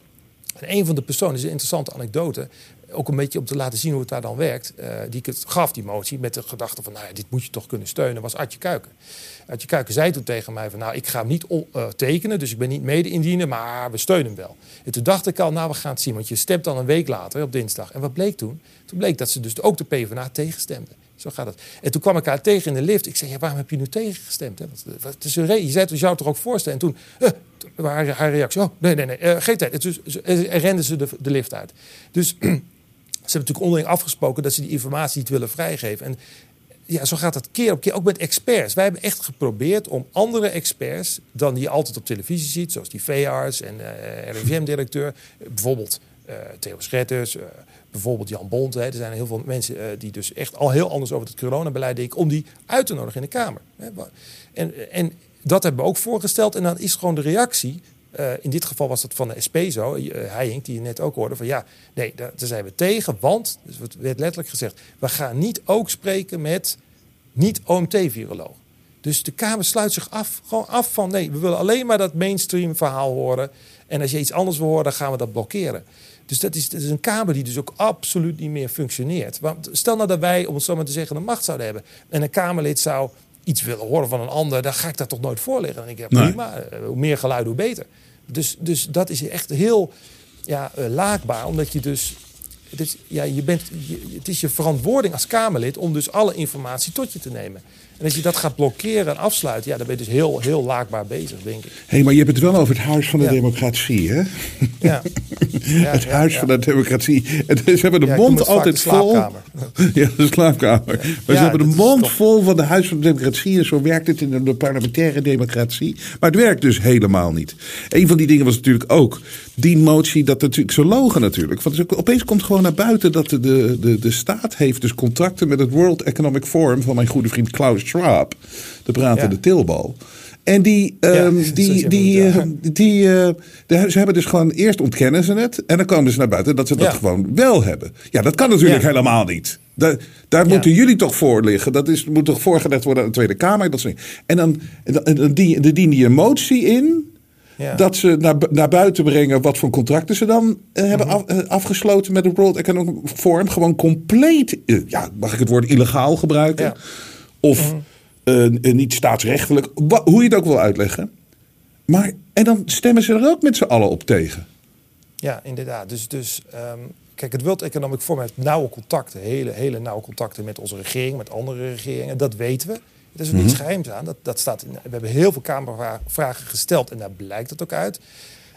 En een van de personen, is een interessante anekdote, ook een beetje om te laten zien hoe het daar dan werkt, eh, die ik het gaf, die motie, met de gedachte van, nou ja, dit moet je toch kunnen steunen, was Adje Kuiken. Adje Kuiken zei toen tegen mij van, nou, ik ga hem niet eh, tekenen, dus ik ben niet mede-indiener, maar we steunen hem wel. En toen dacht ik al, nou, we gaan het zien, want je stemt dan een week later, op dinsdag. En wat bleek toen? Toen bleek dat ze dus ook de PvdA tegenstemde. Zo gaat het. En toen kwam ik haar tegen in de lift. Ik zei, ja, waarom heb je nu tegengestemd? Hè? Wat, wat is? Je zei, je zou het toch ook voorstellen? En toen, eh, was haar, haar reactie, oh, nee, nee, nee, eh, geen tijd. En en renden ze de, lift uit. Dus hebben natuurlijk onderling afgesproken dat ze die informatie niet willen vrijgeven. En ja, zo gaat dat keer op keer, ook met experts. Wij hebben echt geprobeerd om andere experts dan die je altijd op televisie ziet, zoals die veearts en eh RIVM-directeur, bijvoorbeeld eh Theo Schetters, eh, bijvoorbeeld Jan Bont. Hè. Er zijn heel veel mensen die dus echt al heel anders over het coronabeleid denken, om die uit te nodigen in de Kamer. En, en dat hebben we ook voorgesteld. En dan is gewoon de reactie. Eh, in dit geval was dat van de SP zo. Uh, Heijink, die je net ook hoorde. Van ja, nee, daar, zijn we tegen. Want, dus werd letterlijk gezegd. We gaan niet ook spreken met niet-OMT-virologen. Dus de Kamer sluit zich af, gewoon af van nee, we willen alleen maar dat mainstream verhaal horen. En als je iets anders wil horen, dan gaan we dat blokkeren. Dus dat is, dat is een Kamer die dus ook absoluut niet meer functioneert. Want stel nou dat wij, om het zo maar te zeggen, de macht zouden hebben. En een Kamerlid zou iets willen horen van een ander, dan ga ik dat toch nooit voorleggen. Denk ik, Nee. prima, eh, hoe meer geluid, hoe beter. Dus, dus dat is echt heel ja, eh, laakbaar, omdat je dus... Het is, ja, je bent, je- het is je verantwoording als Kamerlid om dus alle informatie tot je te nemen. En als je dat gaat blokkeren en afsluiten, ja, dan ben je dus heel, heel laakbaar bezig, denk ik. Hé, maar je hebt het wel over het Huis van de Ja. Democratie, hè? Ja. het Huis van de Democratie. En ze hebben de mond altijd de vol. slaapkamer. Ja, de slaapkamer. Maar ze hebben de mond toch- vol van de Huis van de Democratie. En zo werkt het in de parlementaire democratie. Maar het werkt dus helemaal niet. Een van die dingen was natuurlijk ook die motie. Dat natuurlijk zo logen natuurlijk. Want opeens komt gewoon naar buiten dat de, de, de, de staat heeft dus contracten met het World Economic Forum. Van mijn goede vriend Klaus Schwab. De pratende Ja. Tilbal. En die, ehm, die, die, noemt, ja. eh, die, eh, de- ze hebben dus gewoon eerst ontkennen ze het. En dan komen ze naar buiten dat ze dat Ja. gewoon wel hebben. Ja, dat kan natuurlijk Ja. helemaal niet. Daar, moeten jullie toch voor liggen. Dat is, moet toch voorgelegd worden aan de Tweede Kamer. Dat soort en dan, en dan, dan dien, die een motie in. Dat ze naar, naar buiten brengen wat voor contracten ze dan eh, hebben Mhm. af- eh, afgesloten met het World Economic Forum. Gewoon compleet, ja, mag ik het woord illegaal gebruiken? Mhm. Of eh, niet staatsrechtelijk, hoe je het ook wil uitleggen. Maar, en dan stemmen ze er ook met z'n allen op tegen. Ja, inderdaad. Dus, dus ehm, kijk, het World Economic Forum heeft nauwe contacten, hele, hele nauwe contacten met onze regering, met andere regeringen. Dat weten we. Er is ook niets geheims aan. Dat, dat staat in, we hebben heel veel Kamervragen gesteld en daar blijkt het ook uit.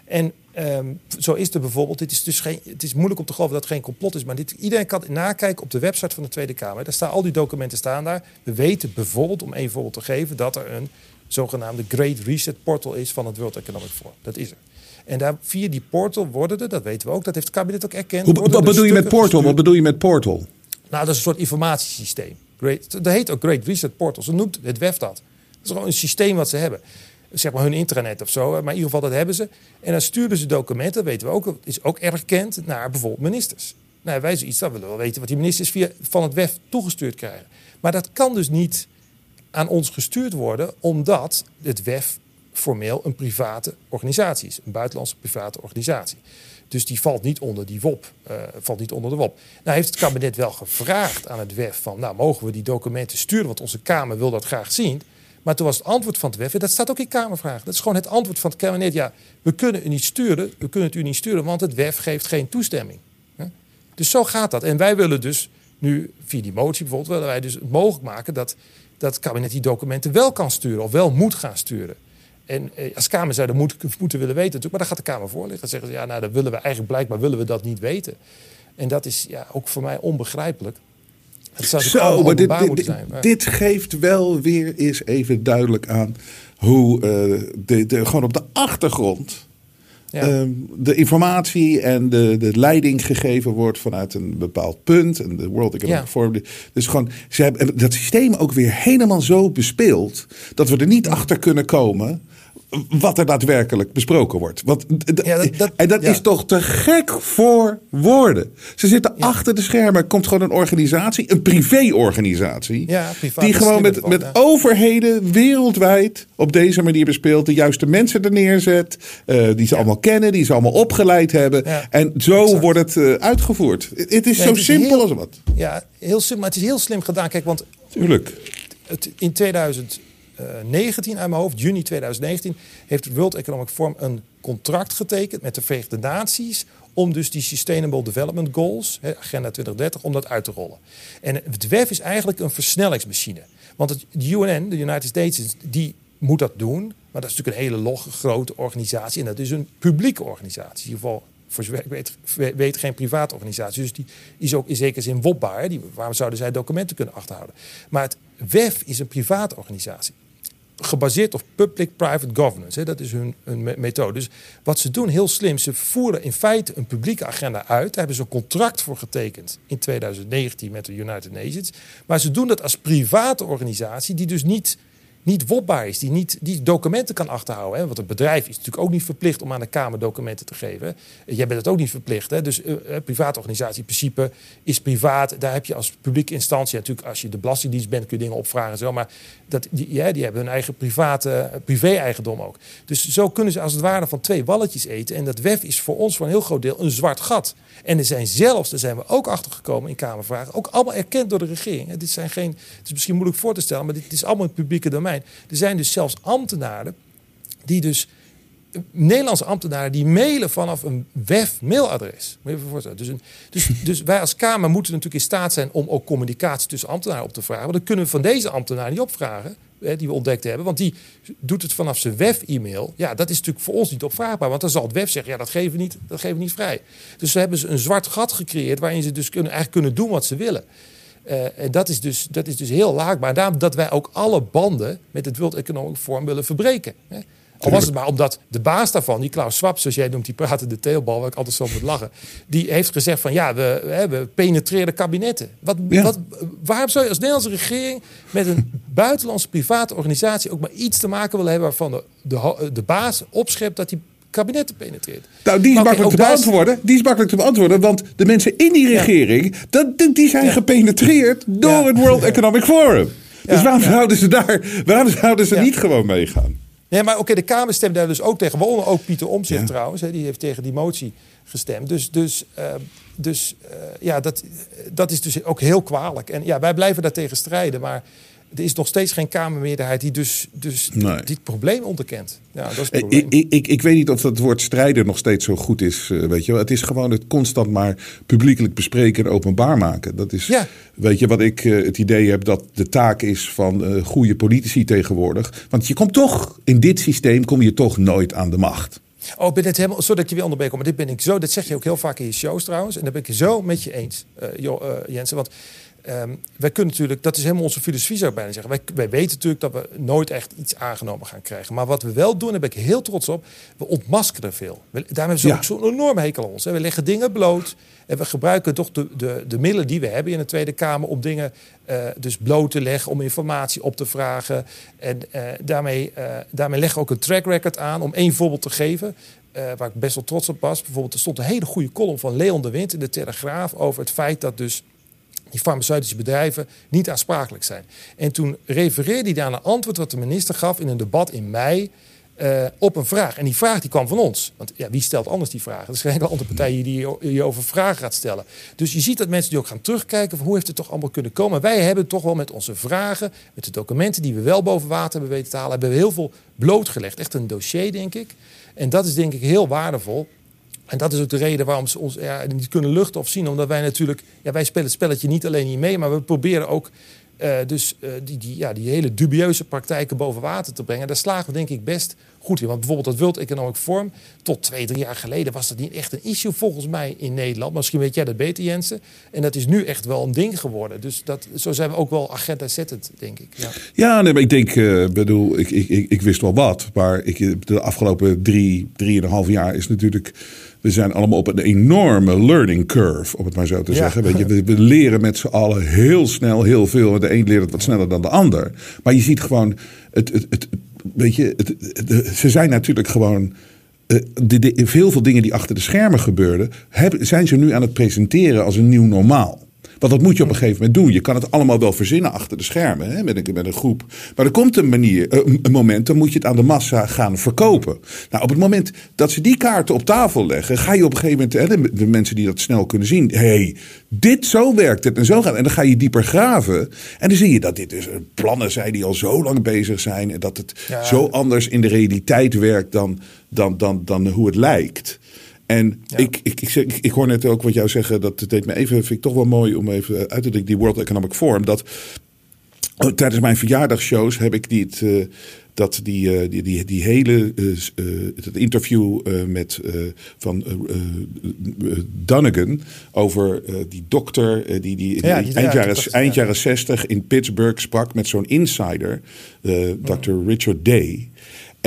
En ehm, zo is er bijvoorbeeld, dit is dus geen, het is moeilijk om te geloven dat het geen complot is, maar dit, iedereen kan nakijken op de website van de Tweede Kamer. Daar staan al die documenten staan daar. We weten bijvoorbeeld, om één voorbeeld te geven, dat er een zogenaamde Great Reset portal is van het World Economic Forum. Dat is er. En daar, via die portal worden er, dat weten we ook, dat heeft het kabinet ook erkend. Hoe, wat bedoel je met portal? Wat bedoel je met portal? Nou, dat is een soort informatiesysteem. Great, dat heet ook Great Reset Portal. Zo noemt het WEF dat. Dat is gewoon een systeem wat ze hebben. Zeg maar hun intranet of zo. Maar in ieder geval, dat hebben ze. En dan stuurden ze documenten, weten we ook, is ook erkend, naar bijvoorbeeld ministers. Nou, wij zoiets, dan willen we wel weten wat die ministers via, van het WEF toegestuurd krijgen. Maar dat kan dus niet aan ons gestuurd worden, omdat het WEF formeel een private organisatie is. Een buitenlandse private organisatie. Dus die valt niet onder die WOP. eh, valt niet onder de WOP. Nou heeft het kabinet wel gevraagd aan het WEF van... nou, mogen we die documenten sturen, want onze Kamer wil dat graag zien. Maar toen was het antwoord van het WEF... dat staat ook in Kamervraag. Dat is gewoon het antwoord van het kabinet. Ja, we kunnen u niet sturen, we kunnen het u niet sturen... want het WEF geeft geen toestemming. Dus zo gaat dat. En wij willen dus nu, via die motie bijvoorbeeld... willen wij dus mogelijk maken dat, dat het kabinet die documenten wel kan sturen... of wel moet gaan sturen. En eh, als Kamer zou dat moet, moeten willen weten natuurlijk. Maar dan gaat de Kamer voorliggen. Dan zeggen ze, ja, nou, dat willen we eigenlijk blijkbaar willen we dat niet weten. En dat is ja, ook voor mij onbegrijpelijk. Het zou natuurlijk Zo, maar dit, dit, moeten dit, zijn. Maar- dit geeft wel weer eens even duidelijk aan hoe eh, de, de, gewoon op de achtergrond Ja. ehm, de informatie en de, de leiding gegeven wordt vanuit een bepaald punt. En de World Economic Ja. Forum. Dus gewoon, ze hebben dat systeem ook weer helemaal zo bespeeld dat we er niet achter kunnen komen. Wat er daadwerkelijk besproken wordt. Want, d- d- en dat ja. is toch te gek voor woorden. Ze zitten achter de schermen. Er komt gewoon een organisatie, een privéorganisatie. Ja, die dat gewoon met, met overheden wereldwijd op deze manier bespeelt. De juiste mensen er neerzet. eh, die ze allemaal kennen, die ze allemaal opgeleid hebben. Ja, en zo wordt het eh, uitgevoerd. Het het is Nee, zo het is simpel heel- als wat. Ja, heel simpel. Maar het is heel slim gedaan. Kijk, want Tuurlijk. het, in 2019, uit mijn hoofd, juni 2019, heeft het World Economic Forum een contract getekend met de Verenigde Naties om dus die Sustainable Development Goals, Agenda 2030, om dat uit te rollen. En het WEF is eigenlijk een versnellingsmachine. Want het, de UN, de United States, die moet dat doen. Maar dat is natuurlijk een hele log, grote organisatie. En dat is een publieke organisatie. In ieder geval, voor zover ik weet, weet geen private organisatie. Dus die is ook in zekere zin wopbaar. Die, waarom zouden zij documenten kunnen achterhouden? Maar het WEF is een private organisatie gebaseerd op public-private governance. Hè. Dat is hun, hun me- methode. Dus wat ze doen, heel slim, ze voeren in feite een publieke agenda uit. Daar hebben ze een contract voor getekend in 2019 met de United Nations. Maar ze doen dat als private organisatie die dus niet, niet wopbaar is. Die niet die documenten kan achterhouden. Hè. Want een bedrijf is natuurlijk ook niet verplicht om aan de Kamer documenten te geven. Jij bent het ook niet verplicht. Hè. Dus eh, een private organisatie in principe is privaat. Daar heb je als publieke instantie natuurlijk... als je de Belastingdienst bent kun je dingen opvragen en zo. Maar dat, die, die hebben hun eigen private eh, privé-eigendom ook. Dus zo kunnen ze als het ware van twee walletjes eten. En dat WEF is voor ons voor een heel groot deel een zwart gat. En er zijn zelfs, daar zijn we ook achter gekomen in Kamervragen... ook allemaal erkend door de regering. Dit zijn geen, het is misschien moeilijk voor te stellen... maar dit is allemaal het publieke domein. Er zijn dus zelfs ambtenaren die dus Nederlandse ambtenaren die mailen vanaf een WEF-mailadres. Moet je even voorstellen. Dus, een, dus, dus wij als Kamer moeten natuurlijk in staat zijn om ook communicatie tussen ambtenaren op te vragen. Want dat kunnen we van deze ambtenaar niet opvragen, hè, die we ontdekt hebben. Want die doet het vanaf zijn WEF-e-mail. Ja, dat is natuurlijk voor ons niet opvraagbaar. Want dan zal het WEF zeggen, ja, dat geven we niet, dat geven we niet vrij. Dus ze hebben ze een zwart gat gecreëerd waarin ze dus kunnen, eigenlijk kunnen doen wat ze willen. Eh, en dat is, dus, dat is dus heel laakbaar. Daarom dat wij ook alle banden met het World Economic Forum willen verbreken. Hè. Al was het maar omdat de baas daarvan, die Klaus Schwab, zoals jij noemt, die praten de teelbal, waar ik altijd zo moet lachen. Die heeft gezegd van ja, we, we penetreerden kabinetten. Wat, wat, waarom zou je als Nederlandse regering met een buitenlandse private organisatie ook maar iets te maken willen hebben waarvan de, de, de baas opschept dat die kabinetten penetreert? Nou, die is makkelijk te is- beantwoorden. Die is makkelijk te beantwoorden, want de mensen in die regering, dat, die- zijn gepenetreerd door het World Economic Forum. Dus waarom zouden ze daar, waarom zouden ze niet gewoon meegaan? Nee, maar oké, de Kamer stemt daar dus ook tegen. Waaronder ook Pieter Omtzigt trouwens. Hè, die heeft tegen die motie gestemd. Dus, dus, eh, dus eh, ja, dat, dat is dus ook heel kwalijk. En ja, wij blijven daartegen strijden. Maar er is nog steeds geen Kamermeerderheid die dus, dus Nee. dit probleem onderkent. Ja, dat is het Ik, probleem. ik, ik, ik weet niet of dat woord strijden nog steeds zo goed is. eh, Weet je wel. Het is gewoon het constant maar publiekelijk bespreken en openbaar maken. Dat is, weet je, wat ik eh, het idee heb dat de taak is van eh, goede politici tegenwoordig. Want je komt toch, in dit systeem kom je toch nooit aan de macht. Oh, ik ben het helemaal, sorry dat ik je weer onderbreek, maar dit ben ik zo, dat zeg je ook heel vaak in je shows trouwens. En dat ben ik zo met je eens, eh, Jo- eh, Jensen. Want ehm, wij kunnen natuurlijk, dat is helemaal onze filosofie zou ik bijna zeggen. Wij, wij weten natuurlijk dat we nooit echt iets aangenomen gaan krijgen. Maar wat we wel doen, daar ben ik heel trots op, we ontmaskeren veel. We, daarom hebben ze Ja. ook zo'n enorme hekel aan ons. Hè. We leggen dingen bloot en we gebruiken toch de, de, de middelen die we hebben in de Tweede Kamer om dingen eh, dus bloot te leggen, om informatie op te vragen. En eh, daarmee, eh, daarmee leggen we ook een track record aan. Om één voorbeeld te geven, waar ik best wel trots op was. Bijvoorbeeld, er stond een hele goede column van Leon de Wind in de Telegraaf over het feit dat dus die farmaceutische bedrijven niet aansprakelijk zijn. En toen refereerde hij daar een antwoord wat de minister gaf in een debat in mei eh, op een vraag. En die vraag die kwam van ons. Want ja, wie stelt anders die vragen? Er is geen andere partij die je over vragen gaat stellen. Dus je ziet dat mensen die ook gaan terugkijken van hoe heeft het toch allemaal kunnen komen. Wij hebben toch wel met onze vragen, met de documenten die we wel boven water hebben weten te halen, hebben we heel veel blootgelegd. Echt een dossier, denk ik. En dat is denk ik heel waardevol. En dat is ook de reden waarom ze ons ja, niet kunnen luchten of zien. Omdat wij natuurlijk, ja, wij spelen het spelletje niet alleen niet mee, maar we proberen ook eh, dus eh, die, die, ja, die hele dubieuze praktijken boven water te brengen. Daar slagen we denk ik best goed in. Want bijvoorbeeld dat World Economic Forum, tot twee, drie jaar geleden was dat niet echt een issue volgens mij in Nederland. Misschien weet jij dat beter, Jensen. En dat is nu echt wel een ding geworden. Dus dat, zo zijn we ook wel agenda zettend, denk ik. Ja. Nee, maar ik denk, eh, bedoel, ik, ik, ik, ik wist wel wat. Maar ik, de afgelopen drie, drieënhalf jaar is natuurlijk. We zijn allemaal op een enorme learning curve, om het maar zo te Ja. zeggen. Weet je, we, we leren met z'n allen heel snel heel veel. De een leert het wat sneller dan de ander. Maar je ziet gewoon, het, het, het, weet je, het, ze zijn natuurlijk gewoon. eh, de, de, veel veel dingen die achter de schermen gebeurden, zijn ze nu aan het presenteren als een nieuw normaal. Want dat moet je op een gegeven moment doen. Je kan het allemaal wel verzinnen achter de schermen hè, met, een, met een groep. Maar er komt een, manier, eh, een moment, dan moet je het aan de massa gaan verkopen. Nou, op het moment dat ze die kaarten op tafel leggen, ga je op een gegeven moment, hè, de, mensen die dat snel kunnen zien, hé, hey, dit zo werkt het en zo gaat het. En dan ga je dieper graven. En dan zie je dat dit dus plannen zijn die al zo lang bezig zijn. En dat het Ja. zo anders in de realiteit werkt dan, dan, dan, dan hoe het lijkt. En ik, ik, ik, ik, ik hoor net ook wat jou zeggen. Dat deed me even, vind ik toch wel mooi om even uit te drukken. Die World Economic Forum. Dat oh, tijdens mijn verjaardagsshows heb ik die, het, eh, dat die, eh, die, die, die hele eh, het interview met, van Dunnigan over die dokter die, die, Ja, eind, die- jaren, eind jaren 60 in Pittsburgh sprak met zo'n insider, eh Dr. Richard Day.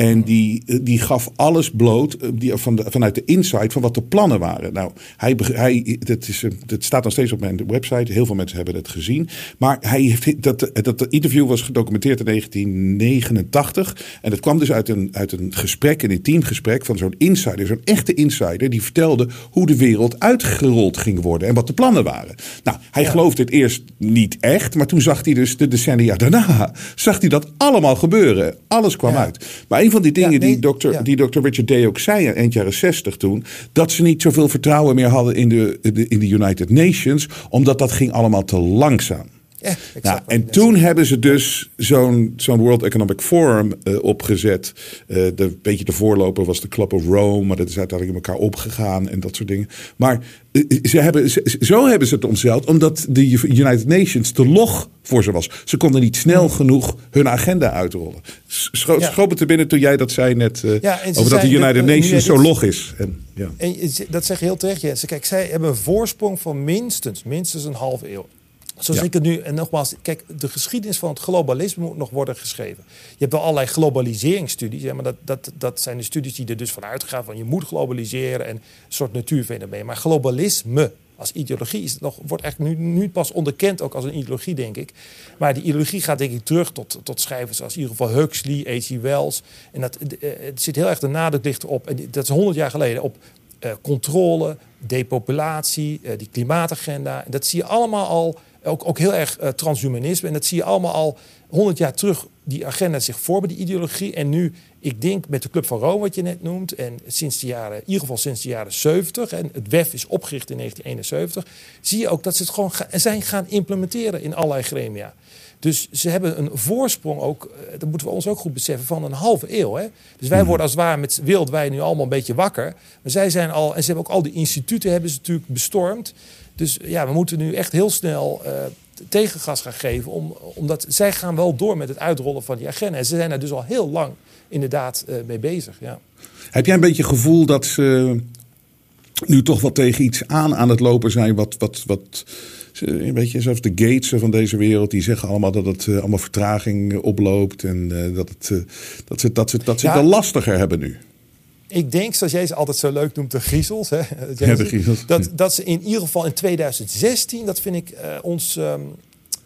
En die, eh, die gaf alles bloot eh, die, van de, vanuit de insight van wat de plannen waren. Nou, hij, hij, dat, is, dat staat nog steeds op mijn website. Heel veel mensen hebben het gezien. Maar hij heeft, dat, dat interview was gedocumenteerd in 1989. En dat kwam dus uit een, uit een gesprek, een intiem gesprek van zo'n insider. Zo'n echte insider die vertelde hoe de wereld uitgerold ging worden. En wat de plannen waren. Nou, hij geloofde het eerst niet echt. Maar toen zag hij dus de decennia daarna. Zag hij dat allemaal gebeuren. Alles kwam uit. Maar een van die dingen die, dokter, die Dr. Richard Day ook zei eind jaren 60 toen. Dat ze niet zoveel vertrouwen meer hadden in de- in de United Nations. Omdat dat ging allemaal te langzaam. Ja, Nou, en toen hebben ze dus zo'n zo'n World Economic Forum eh, opgezet. Eh, de, een beetje de voorloper was de Club of Rome, maar dat is uiteindelijk in elkaar opgegaan en dat soort dingen. Maar eh, ze hebben, ze- zo hebben ze het omzeild, omdat de United Nations te log voor ze was. Ze konden niet snel genoeg hun agenda uitrollen. Scho Ja. Schoot te binnen toen jij dat zei net Ja, en ze over dat de United de- Nations zo log is. En, ja. En dat zeg je heel terecht. Kijk, zij hebben een voorsprong van minstens, minstens een half eeuw. Zoals Ja. ik het nu, en nogmaals, kijk, de geschiedenis van het globalisme moet nog worden geschreven. Je hebt wel allerlei globaliseringsstudies, maar dat, dat, dat zijn de studies die er dus van uitgaan van je moet globaliseren en een soort natuurfenomeen. Maar globalisme als ideologie is het nog, wordt eigenlijk nu, nu pas onderkend ook als een ideologie, denk ik. Maar die ideologie gaat denk ik terug tot, tot schrijvers als in ieder geval Huxley, H.G. Wells. En dat, eh, het zit heel erg de nadruk ligt erop, en dat is 100 jaar geleden, op eh, controle, depopulatie, eh, die klimaatagenda. En dat zie je allemaal al, ook, ook heel erg eh, transhumanisme. En dat zie je allemaal al 100 jaar terug, die agenda zich voor bij die ideologie. En nu, ik denk met de Club van Rome, wat je net noemt, en sinds de jaren, in ieder geval sinds de jaren 70, en het WEF is opgericht in 1971, zie je ook dat ze het gewoon ga- zijn gaan implementeren in allerlei gremia. Dus ze hebben een voorsprong ook, eh, dat moeten we ons ook goed beseffen, van een halve eeuw. Hè? Dus wij worden als het ware met wereldwijd nu allemaal een beetje wakker. Maar zij zijn al, en ze hebben ook al die instituten hebben ze natuurlijk bestormd. Dus ja, we moeten nu echt heel snel eh, tegengas gaan geven. Om, omdat zij gaan wel door met het uitrollen van die agenda. En ze zijn er dus al heel lang inderdaad eh, mee bezig. Ja. Heb jij een beetje het gevoel dat ze nu toch wat tegen iets aan aan het lopen zijn wat, wat, wat een beetje zoals de Gatessen van deze wereld. Die zeggen allemaal dat het eh, allemaal vertraging oploopt. En dat, het, dat ze, dat ze, dat ze Ja. het lastiger hebben nu. Ik denk, zoals jij ze altijd zo leuk noemt, de griezels. Hè? Ja, de griezels. Dat, dat ze in ieder geval in 2016, dat vind ik eh, ons, ehm,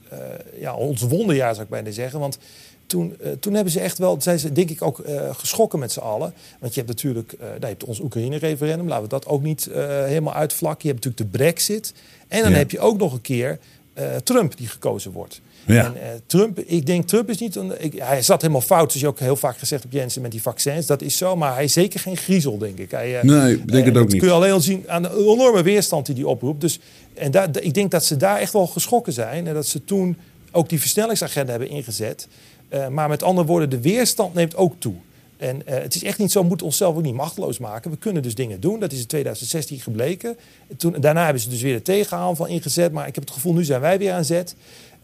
eh, ja, ons wonderjaar, zou ik bijna zeggen. Want toen, eh, toen hebben ze echt wel, zijn ze denk ik ook geschrokken met z'n allen. Want je hebt natuurlijk, nou, je hebt ons Oekraïne-referendum, laten we dat ook niet helemaal uitvlakken. Je hebt natuurlijk de brexit. En dan Ja. heb je ook nog een keer Trump die gekozen wordt. Ja. En, eh, Trump, ik denk Trump is niet. Een, ik, hij zat helemaal fout, zoals je ook heel vaak gezegd hebt, Jensen, met die vaccins. Dat is zo, maar hij is zeker geen griezel, denk ik. Hij, eh, Nee, ik denk het eh, ook dat niet. kun je alleen al zien aan de enorme weerstand die hij oproept. Dus, en daar, ik denk dat ze daar echt wel geschrokken zijn. En dat ze toen ook die versnellingsagenda hebben ingezet. Maar met andere woorden, de weerstand neemt ook toe. En het is echt niet zo, we moeten onszelf ook niet machteloos maken. We kunnen dus dingen doen. Dat is in 2016 gebleken. Toen, daarna hebben ze dus weer de tegenaanval ingezet. Maar ik heb het gevoel, nu zijn wij weer aan zet.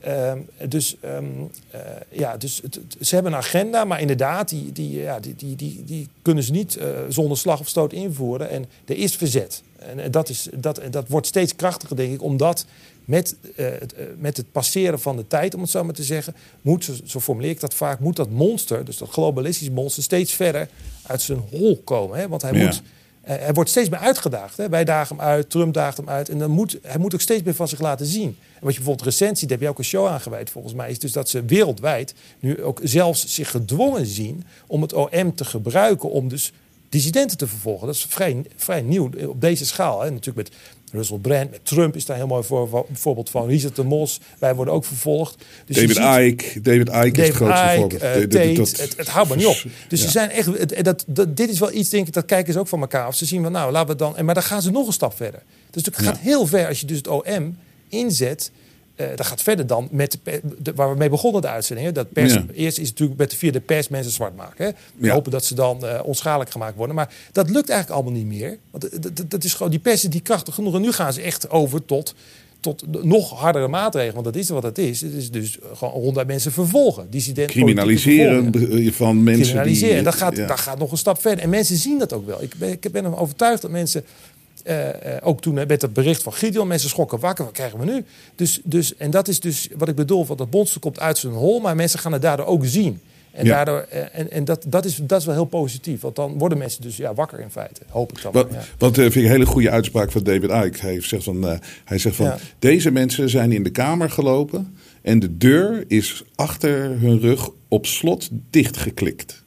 Ehm, dus ehm, eh, ja, dus het- het- ze hebben een agenda, maar inderdaad, die, die, ja, die, die, die, die kunnen ze niet eh, zonder slag of stoot invoeren. En er is verzet. En eh, dat, is, dat, dat wordt steeds krachtiger, denk ik, omdat met, het, met het passeren van de tijd, om het zo maar te zeggen, moet, zo, zo formuleer ik dat vaak, moet dat monster, dus dat globalistische monster, steeds verder uit zijn hol komen. Hè? Want hij Ja. moet. Eh, Hij wordt steeds meer uitgedaagd. Hè? Wij dagen hem uit, Trump daagt hem uit. En dan moet, hij moet ook steeds meer van zich laten zien. En wat je bijvoorbeeld recent ziet, daar heb je ook een show aangeweid volgens mij... is dus dat ze wereldwijd nu ook zelfs zich gedwongen zien... om het OM te gebruiken om dus dissidenten te vervolgen. Dat is vrij, vrij nieuw op deze schaal. Hè? Natuurlijk met Russell Brand, met Trump is daar een heel mooi voor, voorbeeld van. Richard de Mos, wij worden ook vervolgd. Dus David Ike, David Ike is het grootste Ike, voorbeeld. eh, Tate, dat- het, het houdt maar niet op. Dus Ja. ze zijn echt, het- dat, dat, dit is wel iets, denk ik, dat kijken ze ook van elkaar af. Ze zien van, nou, laten we dan... Maar dan gaan ze nog een stap verder. Dus het gaat heel ver als je dus het OM inzet... eh dat gaat verder dan met de, waar we mee begonnen de uitzending. hè. Dat pers, Ja. Eerst is het natuurlijk met de via de pers mensen zwart maken. Hè. We Ja. hopen dat ze dan eh, onschadelijk gemaakt worden. Maar dat lukt eigenlijk allemaal niet meer. Want eh, dat- is gewoon, die pers is die krachtig genoeg. En nu gaan ze echt over tot, tot nog hardere maatregelen. Want dat is wat het is. Het is dus gewoon ronduit mensen vervolgen. Dissidenten, Criminaliseren van mensen die... En dat gaat, ja. dat gaat nog een stap verder. En mensen zien dat ook wel. Ik ben, ik ben ervan overtuigd dat mensen... eh, eh, ook toen met het bericht van Gideon, mensen schrokken wakker. Wat krijgen we nu? Dus, dus, en dat is dus wat ik bedoel. Want dat monster komt uit zijn hol. Maar mensen gaan het daardoor ook zien. En, Ja. daardoor, eh, en, en dat, dat, is, dat is wel heel positief. Want dan worden mensen dus ja, wakker in feite. Hoop ik dan. Wat, ja. wat vind ik een hele goede uitspraak van David Icke. Hij zegt van, hij zegt van Ja. deze mensen zijn in de kamer gelopen en de deur is achter hun rug op slot dichtgeklikt.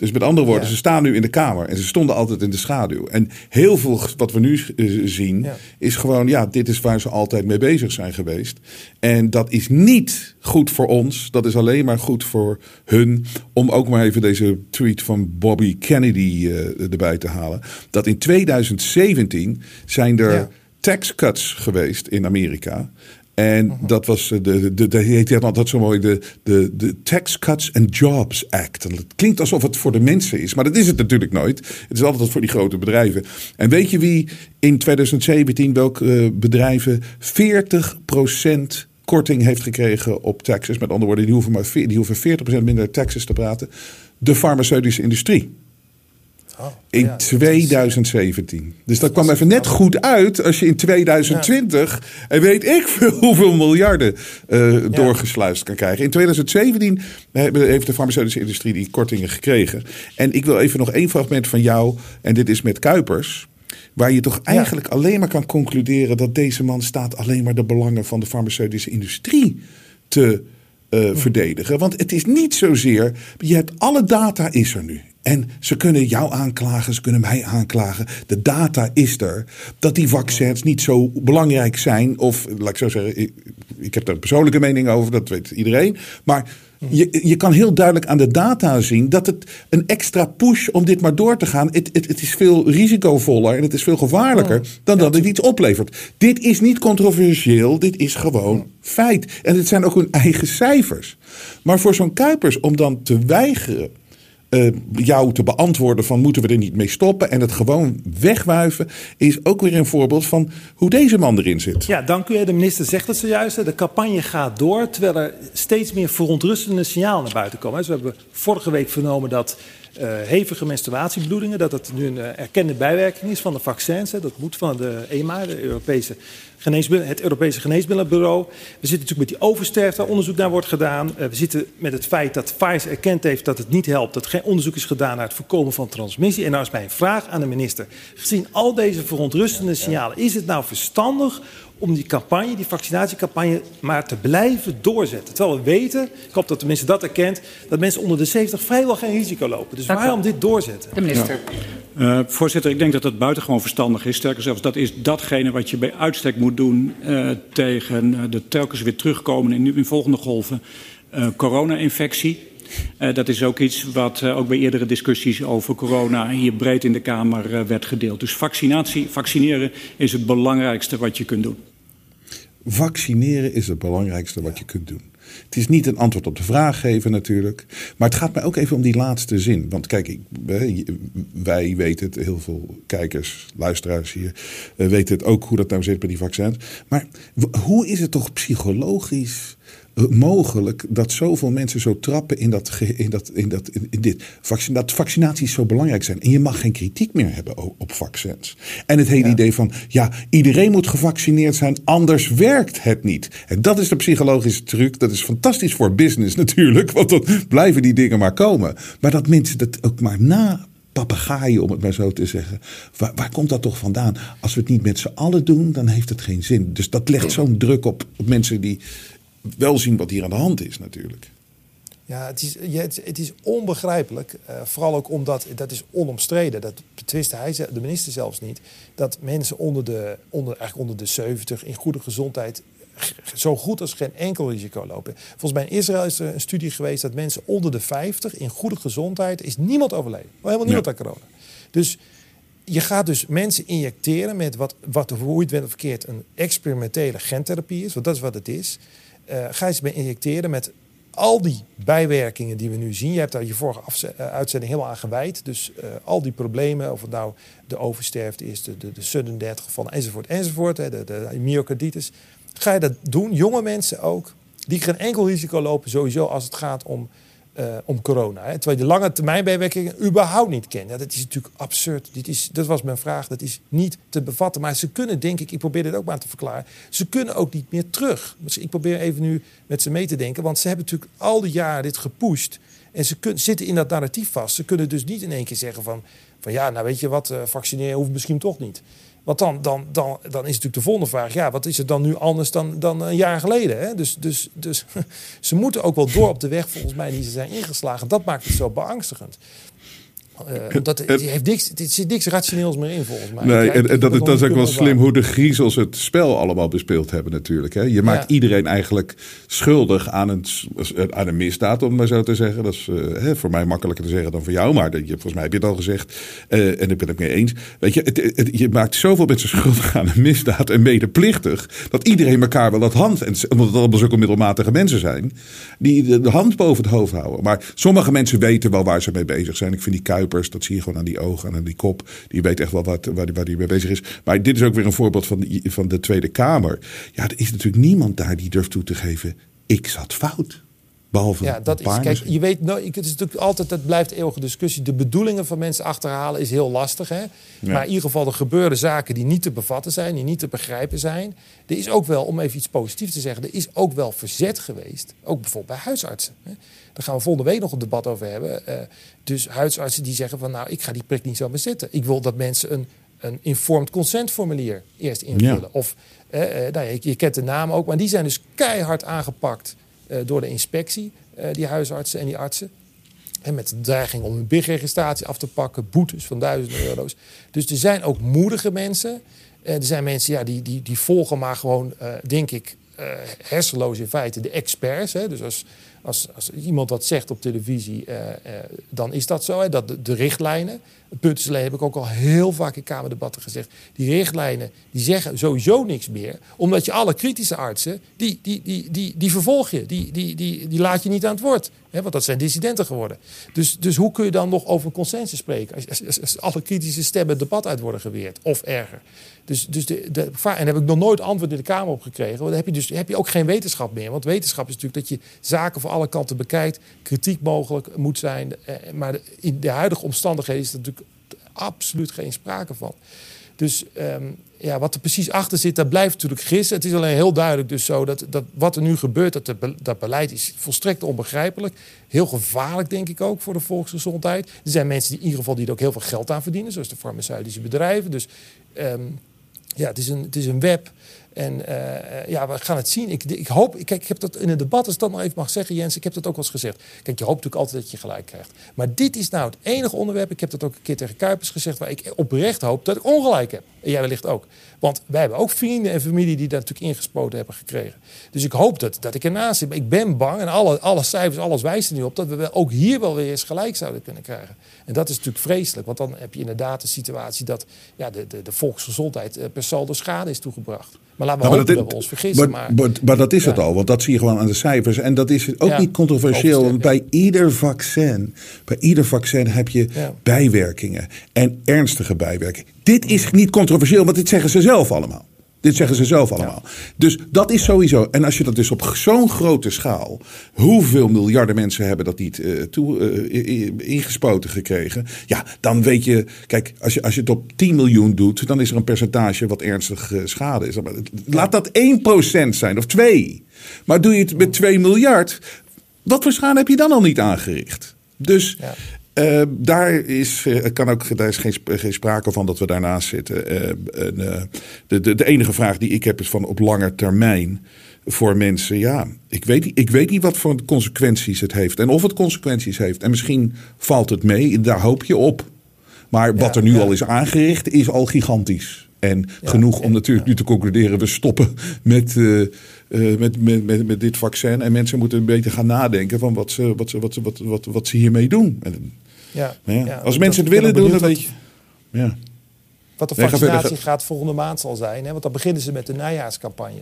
Dus met andere woorden, Ja. ze staan nu in de kamer en ze stonden altijd in de schaduw. En heel veel wat we nu eh, zien Ja. is gewoon, ja, dit is waar ze altijd mee bezig zijn geweest. En dat is niet goed voor ons, dat is alleen maar goed voor hun. Om ook maar even deze tweet van Bobby Kennedy eh, erbij te halen. Dat in 2017 zijn er Ja. tax cuts geweest in Amerika. En Mhm. dat was eh, de, de, de, de heet dat altijd zo mooi, de, de, de Tax Cuts and Jobs Act. En het klinkt alsof het voor de mensen is, maar dat is het natuurlijk nooit. Het is altijd voor die grote bedrijven. En weet je wie in 2017 welke eh, bedrijven 40% korting heeft gekregen op taxes? Met andere woorden, die hoeven, maar, die hoeven 40% minder taxes te praten. De farmaceutische industrie. Oh, In ja, dat is, 2017. Dus dat kwam even net goed uit als je in 2020 en weet ik veel hoeveel miljarden eh, doorgesluist kan krijgen. In 2017 hebben- heeft de farmaceutische industrie die kortingen gekregen. En ik wil even nog één fragment van jou, en dit is met Kuipers. Waar je toch eigenlijk alleen maar kan concluderen dat deze man staat alleen maar de belangen van de farmaceutische industrie te eh, verdedigen. Want het is niet zozeer, je hebt alle data is er nu. En ze kunnen jou aanklagen, ze kunnen mij aanklagen. De data is er. Dat die vaccins niet zo belangrijk zijn. Of laat ik zo zeggen, ik, ik heb daar een persoonlijke mening over, dat weet iedereen. Maar je, je kan heel duidelijk aan de data zien dat het een extra push om dit maar door te gaan. Het, het, het is veel risicovoller en het is veel gevaarlijker dan dat het iets oplevert. Dit is niet controversieel, dit is gewoon feit. En het zijn ook hun eigen cijfers. Maar voor zo'n Kuipers om dan te weigeren eh, jou te beantwoorden van moeten we er niet mee stoppen en het gewoon wegwuiven, is ook weer een voorbeeld van hoe deze man erin zit. Ja, dank u. De minister zegt het zojuist. De campagne gaat door, terwijl er steeds meer verontrustende signalen naar buiten komen. Dus we hebben vorige week vernomen dat eh, hevige menstruatiebloedingen, dat het nu een eh, erkende bijwerking is van de vaccins. Hè. Dat moet van de EMA, de Europese het Europese Geneesmiddelenbureau. We zitten natuurlijk met die oversterfte, waar onderzoek naar wordt gedaan. Eh, we zitten met het feit dat Pfizer erkend heeft dat het niet helpt, dat geen onderzoek is gedaan naar het voorkomen van transmissie. En nou is mijn vraag aan de minister. Gezien al deze verontrustende signalen, is het nou verstandig om die campagne, die vaccinatiecampagne, maar te blijven doorzetten. Terwijl we weten, ik hoop dat de minister dat erkent, dat mensen onder de 70 vrijwel geen risico lopen. Dus waarom dit doorzetten? De minister. Uh, voorzitter, ik denk dat dat buitengewoon verstandig is. Sterker zelfs, dat is datgene wat je bij uitstek moet doen uh, tegen uh, de telkens weer terugkomen in, in volgende golven corona-infectie. Uh, dat is ook iets wat uh, ook bij eerdere discussies over corona hier breed in de Kamer uh, werd gedeeld. Dus vaccinatie, vaccineren is het belangrijkste wat je kunt doen. Vaccineren is het belangrijkste wat je kunt doen. Het is niet een antwoord op de vraag geven natuurlijk. Maar het gaat mij ook even om die laatste zin. Want kijk, ik, wij weten het, heel veel kijkers, luisteraars hier, weten het ook hoe dat nou zit bij die vaccins. Maar hoe is het toch psychologisch mogelijk dat zoveel mensen zo trappen in, dat, in, dat, in, dat, in dit. dat vaccinaties zo belangrijk zijn. En je mag geen kritiek meer hebben op vaccins. En het hele idee van, ja, iedereen moet gevaccineerd zijn, anders werkt het niet. En dat is de psychologische truc. Dat is fantastisch voor business natuurlijk, want dan blijven die dingen maar komen. Maar dat mensen dat ook maar na papegaaien, om het maar zo te zeggen. Waar, waar, komt dat toch vandaan? Als we het niet met z'n allen doen, dan heeft het geen zin. Dus dat legt zo'n druk op, op mensen die wel zien wat hier aan de hand is natuurlijk. Ja, het is, het is onbegrijpelijk. Uh, vooral ook omdat, dat is onomstreden, dat betwist hij, de minister zelfs niet, dat mensen onder de, onder, eigenlijk onder de 70 in goede gezondheid zo goed als geen enkel risico lopen. Volgens mij in Israël is er een studie geweest dat mensen onder de 50 in goede gezondheid is niemand overleden. Helemaal niemand ja. aan corona. Dus je gaat dus mensen injecteren met wat, wat hoe je het bent verkeerd, een experimentele gentherapie is, want dat is wat het is ga je ze injecteren met al die bijwerkingen die we nu zien. Je hebt daar je vorige eh, uitzending helemaal aan gewijd. Dus uh, al die problemen, of het nou de oversterfte is, de, de, de sudden death gevallen, enzovoort, enzovoort, hè, de, de myocarditis. Ga je dat doen, jonge mensen ook, die geen enkel risico lopen sowieso als het gaat om uh, om corona. Hè? Terwijl je de lange termijn bijwerkingen überhaupt niet kent. Ja, dat is natuurlijk absurd. Dit is, dat was mijn vraag. Dat is niet te bevatten. Maar ze kunnen, denk ik, ik probeer dit ook maar te verklaren. Ze kunnen ook niet meer terug. Dus ik probeer even nu met ze mee te denken. Want ze hebben natuurlijk al die jaren dit gepusht. En ze kun, zitten in dat narratief vast. Ze kunnen dus niet in één keer zeggen van... van ja, nou weet je wat, uh, vaccineren hoeft misschien toch niet. Want dan, dan, dan, dan is natuurlijk de volgende vraag: ja, wat is het dan nu anders dan, dan een jaar geleden? Hè? Dus, dus, dus ze moeten ook wel door op de weg, volgens mij, die ze zijn ingeslagen. Dat maakt het zo beangstigend. Uh, heeft niks, er zit niks rationeels meer in, volgens mij. Nee, en, en dat, dat is ook wel slim hoe de griezels het spel allemaal bespeeld hebben, natuurlijk. Hè. Je maakt iedereen eigenlijk schuldig aan een, aan een misdaad, om maar zo te zeggen. Dat is uh, hè, voor mij makkelijker te zeggen dan voor jou, maar je, volgens mij heb je het al gezegd. Uh, en ik ben het mee eens. Weet je, het, het, je maakt zoveel mensen schuldig aan een misdaad en medeplichtig, dat iedereen elkaar wel dat hand, en, omdat het allemaal zulke middelmatige mensen zijn, die de, de hand boven het hoofd houden. Maar sommige mensen weten wel waar ze mee bezig zijn. Ik vind die Kuip dat zie je gewoon aan die ogen en aan die kop. Die weet echt wel wat, waar, waar die mee bezig is. Maar dit is ook weer een voorbeeld van, van de Tweede Kamer. Ja, er is natuurlijk niemand daar die durft toe te geven. Ik zat fout. Behalve ja, dat is, kijk, je weet, nou, het is natuurlijk altijd, het blijft eeuwige discussie. De bedoelingen van mensen achterhalen is heel lastig. Hè? Ja. Maar in ieder geval, er gebeuren zaken die niet te bevatten zijn, die niet te begrijpen zijn. Er is ook wel, om even iets positiefs te zeggen, er is ook wel verzet geweest. Ook bijvoorbeeld bij huisartsen. Hè? Daar gaan we volgende week nog een debat over hebben. Uh, dus huisartsen die zeggen van, nou, ik ga die prik niet zo zitten. Ik wil dat mensen een, een informed consent formulier eerst invullen. Ja. Of, uh, uh, nou, je, je kent de naam ook, maar die zijn dus keihard aangepakt door de inspectie, uh, die huisartsen en die artsen. En met de dreiging om hun BIG-registratie af te pakken, boetes van duizenden euro's. Dus er zijn ook moedige mensen. Uh, er zijn mensen ja, die, die, die volgen maar gewoon, denk ik, hersenloos in feite de experts. Hè? Dus als, als, als iemand dat zegt op televisie, dan is dat zo. Hè? Dat de, richtlijnen. Het punt is alleen, heb ik ook al heel vaak in Kamerdebatten gezegd. Die richtlijnen die zeggen sowieso niks meer. Omdat je alle kritische artsen, die, die, die, die, die vervolg je. Die, die, die, die laat je niet aan het woord. Want dat zijn dissidenten geworden. Dus, dus hoe kun je dan nog over consensus spreken? Als, als, als alle kritische stemmen het debat uit worden geweerd. Of erger. Dus, dus de, en daar heb ik nog nooit antwoord in de Kamer op gekregen. Want dan heb je, dus, heb je ook geen wetenschap meer. Want wetenschap is natuurlijk dat je zaken van alle kanten bekijkt. Kritiek mogelijk moet zijn. Eh, maar in de huidige omstandigheden is er natuurlijk absoluut geen sprake van. Dus ehm, ja, wat er precies achter zit, dat blijft natuurlijk gissen. Het is alleen heel duidelijk dus zo dat, dat wat er nu gebeurt, dat, dat beleid is volstrekt onbegrijpelijk. Heel gevaarlijk, denk ik ook, voor de volksgezondheid. Er zijn mensen die in ieder geval die er ook heel veel geld aan verdienen, zoals de farmaceutische bedrijven. Dus ehm, ja, het is een, het is een web. En eh, ja, we gaan het zien. Ik, ik hoop, kijk, ik heb dat in een debat, als ik dat nog even mag zeggen, Jens, ik heb dat ook wel eens gezegd. Kijk, je hoopt natuurlijk altijd dat je gelijk krijgt. Maar dit is nou het enige onderwerp, ik heb dat ook een keer tegen Kuipers gezegd, waar ik oprecht hoop dat ik ongelijk heb. En jij wellicht ook. Want wij hebben ook vrienden en familie die daar natuurlijk ingespoten hebben gekregen. Dus ik hoop dat, dat ik ernaast zit. Ik ben bang, en alle, alle cijfers, alles wijst er nu op, dat we ook hier wel weer eens gelijk zouden kunnen krijgen. En dat is natuurlijk vreselijk, want dan heb je inderdaad de situatie dat ja, de, de, de volksgezondheid eh, per saldo schade is toegebracht. Maar laten we hopen dat- dat, we ons vergissen. Maar, Maar, maar, dat is het al, want dat zie je gewoon aan de cijfers. En dat is ook Ja, niet controversieel, want bij ieder vaccin, bij ieder vaccin heb je bijwerkingen. En ernstige bijwerkingen. Dit is niet controversieel, want dit zeggen ze zelf allemaal. Dit zeggen ze zelf allemaal. Dus dat is sowieso. En als je dat dus op zo'n grote schaal. Hoeveel miljarden mensen hebben dat niet eh, toe, eh, ingespoten gekregen? Ja, dan weet je. Kijk, als je, als je het op 10 miljoen doet. dan is er een percentage wat ernstig eh, schade is. Laat dat 1% zijn of 2. Maar doe je het met 2 miljard. Wat voor schade heb je dan al niet aangericht? Dus. Eh, daar, is, eh, kan ook, daar is geen, sp- geen sprake van dat we daarnaast zitten. Eh, de, de, de enige vraag die ik heb is van op lange termijn voor mensen. Ja, ik weet, niet- ik weet niet wat voor consequenties het heeft. En of het consequenties heeft. En misschien valt het mee, daar hoop je op. Maar wat er nu al is aangericht is al gigantisch. En genoeg om natuurlijk nu te concluderen, we stoppen met, eh, eh, met, met, met, met dit vaccin. En mensen moeten een beetje gaan nadenken van wat ze, wat ze, wat ze, wat, wat, wat ze hiermee doen. En, ja, ja, als mensen het willen doen, dan weet je. Ja. Wat de vaccinatie ga- gaat volgende maand zal zijn. Hè? Want dan beginnen ze met de najaarscampagne.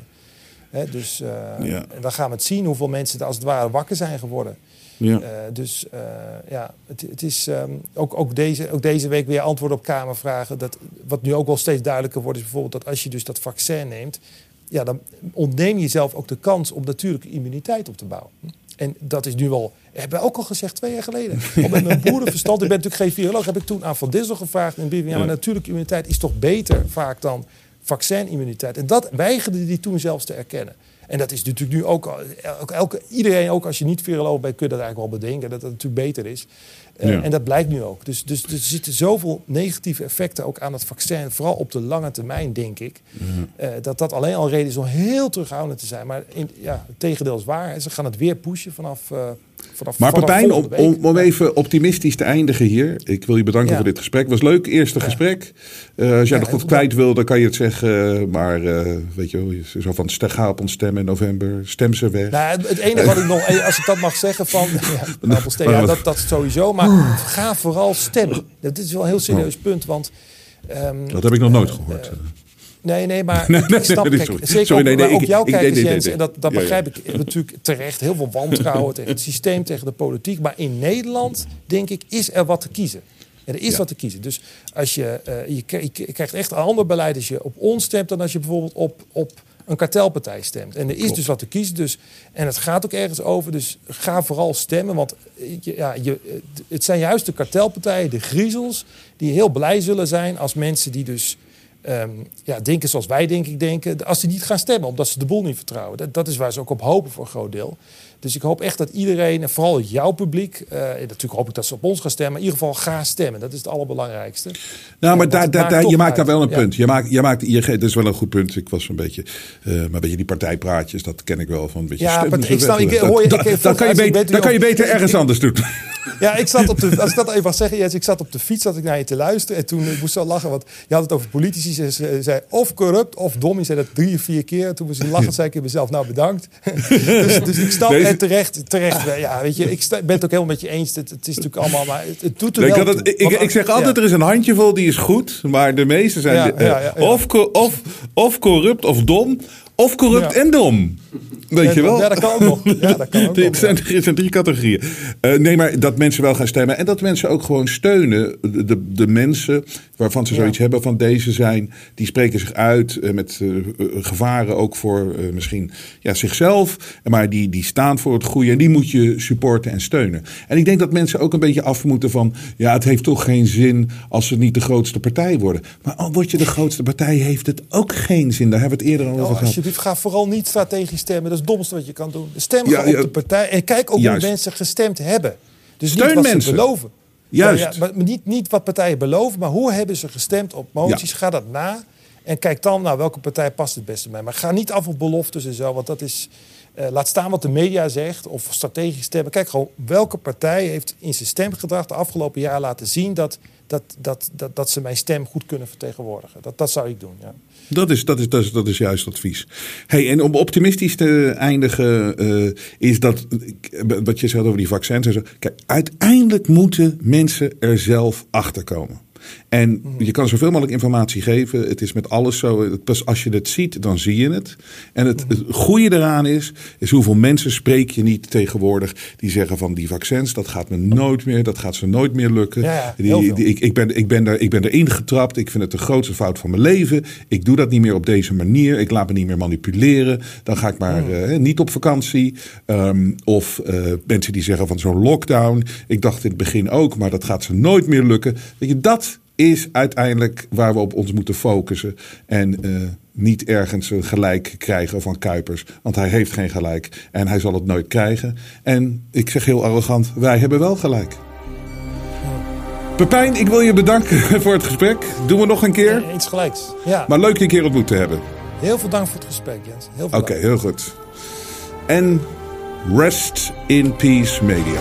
Hè, dus Ja. en dan gaan we het zien hoeveel mensen er als het ware wakker zijn geworden. Ja. Eh, dus eh, ja, het, het is ehm, ook, ook, deze, ook deze week weer antwoord op Kamervragen. Dat, wat nu ook wel steeds duidelijker wordt, is bijvoorbeeld dat als je dus dat vaccin neemt, ja, dan ontneem je jezelf ook de kans om natuurlijke immuniteit op te bouwen. En dat is nu al, hebben we ook al gezegd twee jaar geleden. Al met mijn boerenverstand, ik ben natuurlijk geen viroloog, heb ik toen aan Van Dissel gevraagd. brief, ja, maar natuurlijke immuniteit is toch beter vaak dan vaccinimmuniteit. En dat weigerde die toen zelfs te erkennen. En dat is natuurlijk nu ook, al- ook elke, iedereen, ook als je niet viroloog bent, kun je dat eigenlijk wel bedenken, dat dat natuurlijk beter is. Eh, Ja. En dat blijkt nu ook. Dus, dus, er zitten zoveel negatieve effecten ook aan het vaccin, vooral op de lange termijn, denk ik. eh, dat dat alleen al reden is om heel terughoudend te zijn. Maar in, ja, het tegendeel is waar. Ze gaan het weer pushen vanaf. eh vanaf Maar Pepijn, om, even optimistisch te eindigen hier. Ik wil je bedanken Ja. voor dit gesprek. Het was leuk, eerste gesprek. Eh, als jij Ja, nog wat kwijt wil, dan kan je het zeggen. Maar eh, weet je wel, je- zo van ga op ons stemmen in november. Stem ze weg. Nou, het- enige wat ik nog, eh, als ik dat mag zeggen, van, ja, dat, dat sowieso. Maar ga vooral stemmen. Dat is wel een heel serieus punt, want... ehm, Dat heb ik nog nooit gehoord. Nee, nee, maar ik snap, nee, sorry. zeker Sorry, nee, nee, maar ook ik- jouw ik- kijkers, Jens, en dat, dat Ja, ja. begrijp ik natuurlijk terecht. Heel veel wantrouwen tegen het systeem, tegen de politiek. Maar in Nederland, denk ik, is er wat te kiezen. En er is wat te kiezen. Dus als je, eh, je, krijgt echt een ander beleid als je op ons stemt... dan als je bijvoorbeeld op, op een kartelpartij stemt. En er is Klopt. dus wat te kiezen. Dus, en het gaat ook ergens over. Dus ga vooral stemmen. Want eh, ja, je, eh, het zijn juist de kartelpartijen, de griezels... die heel blij zullen zijn als mensen die dus... ehm, ja, denken zoals wij denk ik denken, als ze niet gaan stemmen, omdat ze de boel niet vertrouwen. Dat, dat is waar ze ook op hopen voor een groot deel. Dus ik hoop echt dat iedereen, en vooral jouw publiek, eh, natuurlijk hoop ik dat ze op ons gaan stemmen, in ieder geval ga stemmen. Dat is het allerbelangrijkste. Nou, maar daar, daar, daar, je maakt daar wel een Ja. punt. Je maakt, je maakt, je, dat is wel een goed punt. Ik was een beetje, eh, maar weet je, die partijpraatjes, dat ken ik wel van een beetje. Ja, maar ik snap- ik- hoor je- ik- dat- kan je beter, dan kan je beter ergens anders doen. Ja, ik zat op de, als ik dat even mag zeggen, Jens, ik zat op de fiets zat ik naar je te luisteren. En toen ik moest zo lachen, want je had het over politici. Ze ze- zei of corrupt of dom. Je zei dat drie of vier keer. Toen moest ik lachen, zei ik in mezelf, nou bedankt. dus, dus ik snap, Deze- en terecht, terecht. Ja, weet je, ik sta- ben het ook helemaal met je eens. Het, het is natuurlijk allemaal, maar het, het doet er wel het- ik, ik, zeg altijd, ja. er is een handjevol die is goed, maar de meeste zijn Ja, eh, ja. Of, of, of corrupt of dom, of corrupt en dom. Weet je wel? Ja, dat kan ook nog. Ja, dat kan ook Er nog. zijn, er zijn drie categorieën. Eh, nee, maar dat mensen wel gaan stemmen. En dat mensen ook gewoon steunen. De, de, de mensen waarvan ze zoiets hebben van deze zijn. Die spreken zich uit eh, met eh, gevaren ook voor misschien ja, zichzelf. Maar die, die staan voor het goede. En die moet je supporten en steunen. En ik denk dat mensen ook een beetje af moeten van... Ja, het heeft toch geen zin als ze niet de grootste partij worden. Maar al word je de grootste partij, heeft het ook geen zin. Daar hebben we het eerder al over Oh, gehad. alsjeblieft, ga vooral niet strategisch stemmen. Dat is het domste wat je kan doen. Stem Ja, op de partij. En kijk ook Juist. hoe mensen gestemd hebben. Dus Steun niet wat mensen. ze beloven. Juist. Ja, maar niet, niet wat partijen beloven, maar hoe hebben ze gestemd op moties. Ga dat na. En kijk dan, nou, welke partij past het beste bij. Maar ga niet af op beloftes en zo. Want dat is... eh, laat staan wat de media zegt. Of strategisch stemmen. Kijk gewoon, welke partij heeft in zijn stemgedrag de afgelopen jaar laten zien... dat, dat, dat, dat, dat ze mijn stem goed kunnen vertegenwoordigen. Dat, dat zou ik doen, ja. Dat is, dat, is, dat, is, juist advies. Hey, en om optimistisch te eindigen, eh, is dat wat je zegt over die vaccins en zo. Kijk, uiteindelijk moeten mensen er zelf achter komen. En je kan zoveel mogelijk informatie geven. Het is met alles zo. Pas als je het ziet, dan zie je het. En het, het goede eraan is, is hoeveel mensen spreek je niet tegenwoordig die zeggen van die vaccins, dat gaat me nooit meer, dat gaat ze nooit meer lukken. Ja, die, ik, ik, ben, ik, ben er, ik ben erin getrapt. Ik vind het de grootste fout van mijn leven. Ik doe dat niet meer op deze manier. Ik laat me niet meer manipuleren. Dan ga ik maar eh, niet op vakantie. Ehm, of eh, mensen die zeggen van zo'n lockdown. Ik dacht in het begin ook, maar dat gaat ze nooit meer lukken. Weet je, dat is uiteindelijk waar we op ons moeten focussen. En eh, niet ergens een gelijk krijgen van Kuipers. Want hij heeft geen gelijk. En hij zal het nooit krijgen. En ik zeg heel arrogant, wij hebben wel gelijk. Pepijn, ik wil je bedanken voor het gesprek. Doen we nog een keer. Iets gelijks. Ja. Maar leuk je een keer ontmoet te hebben. Heel veel dank voor het gesprek, Jens. Heel veel Oké, heel goed. En rest in peace media.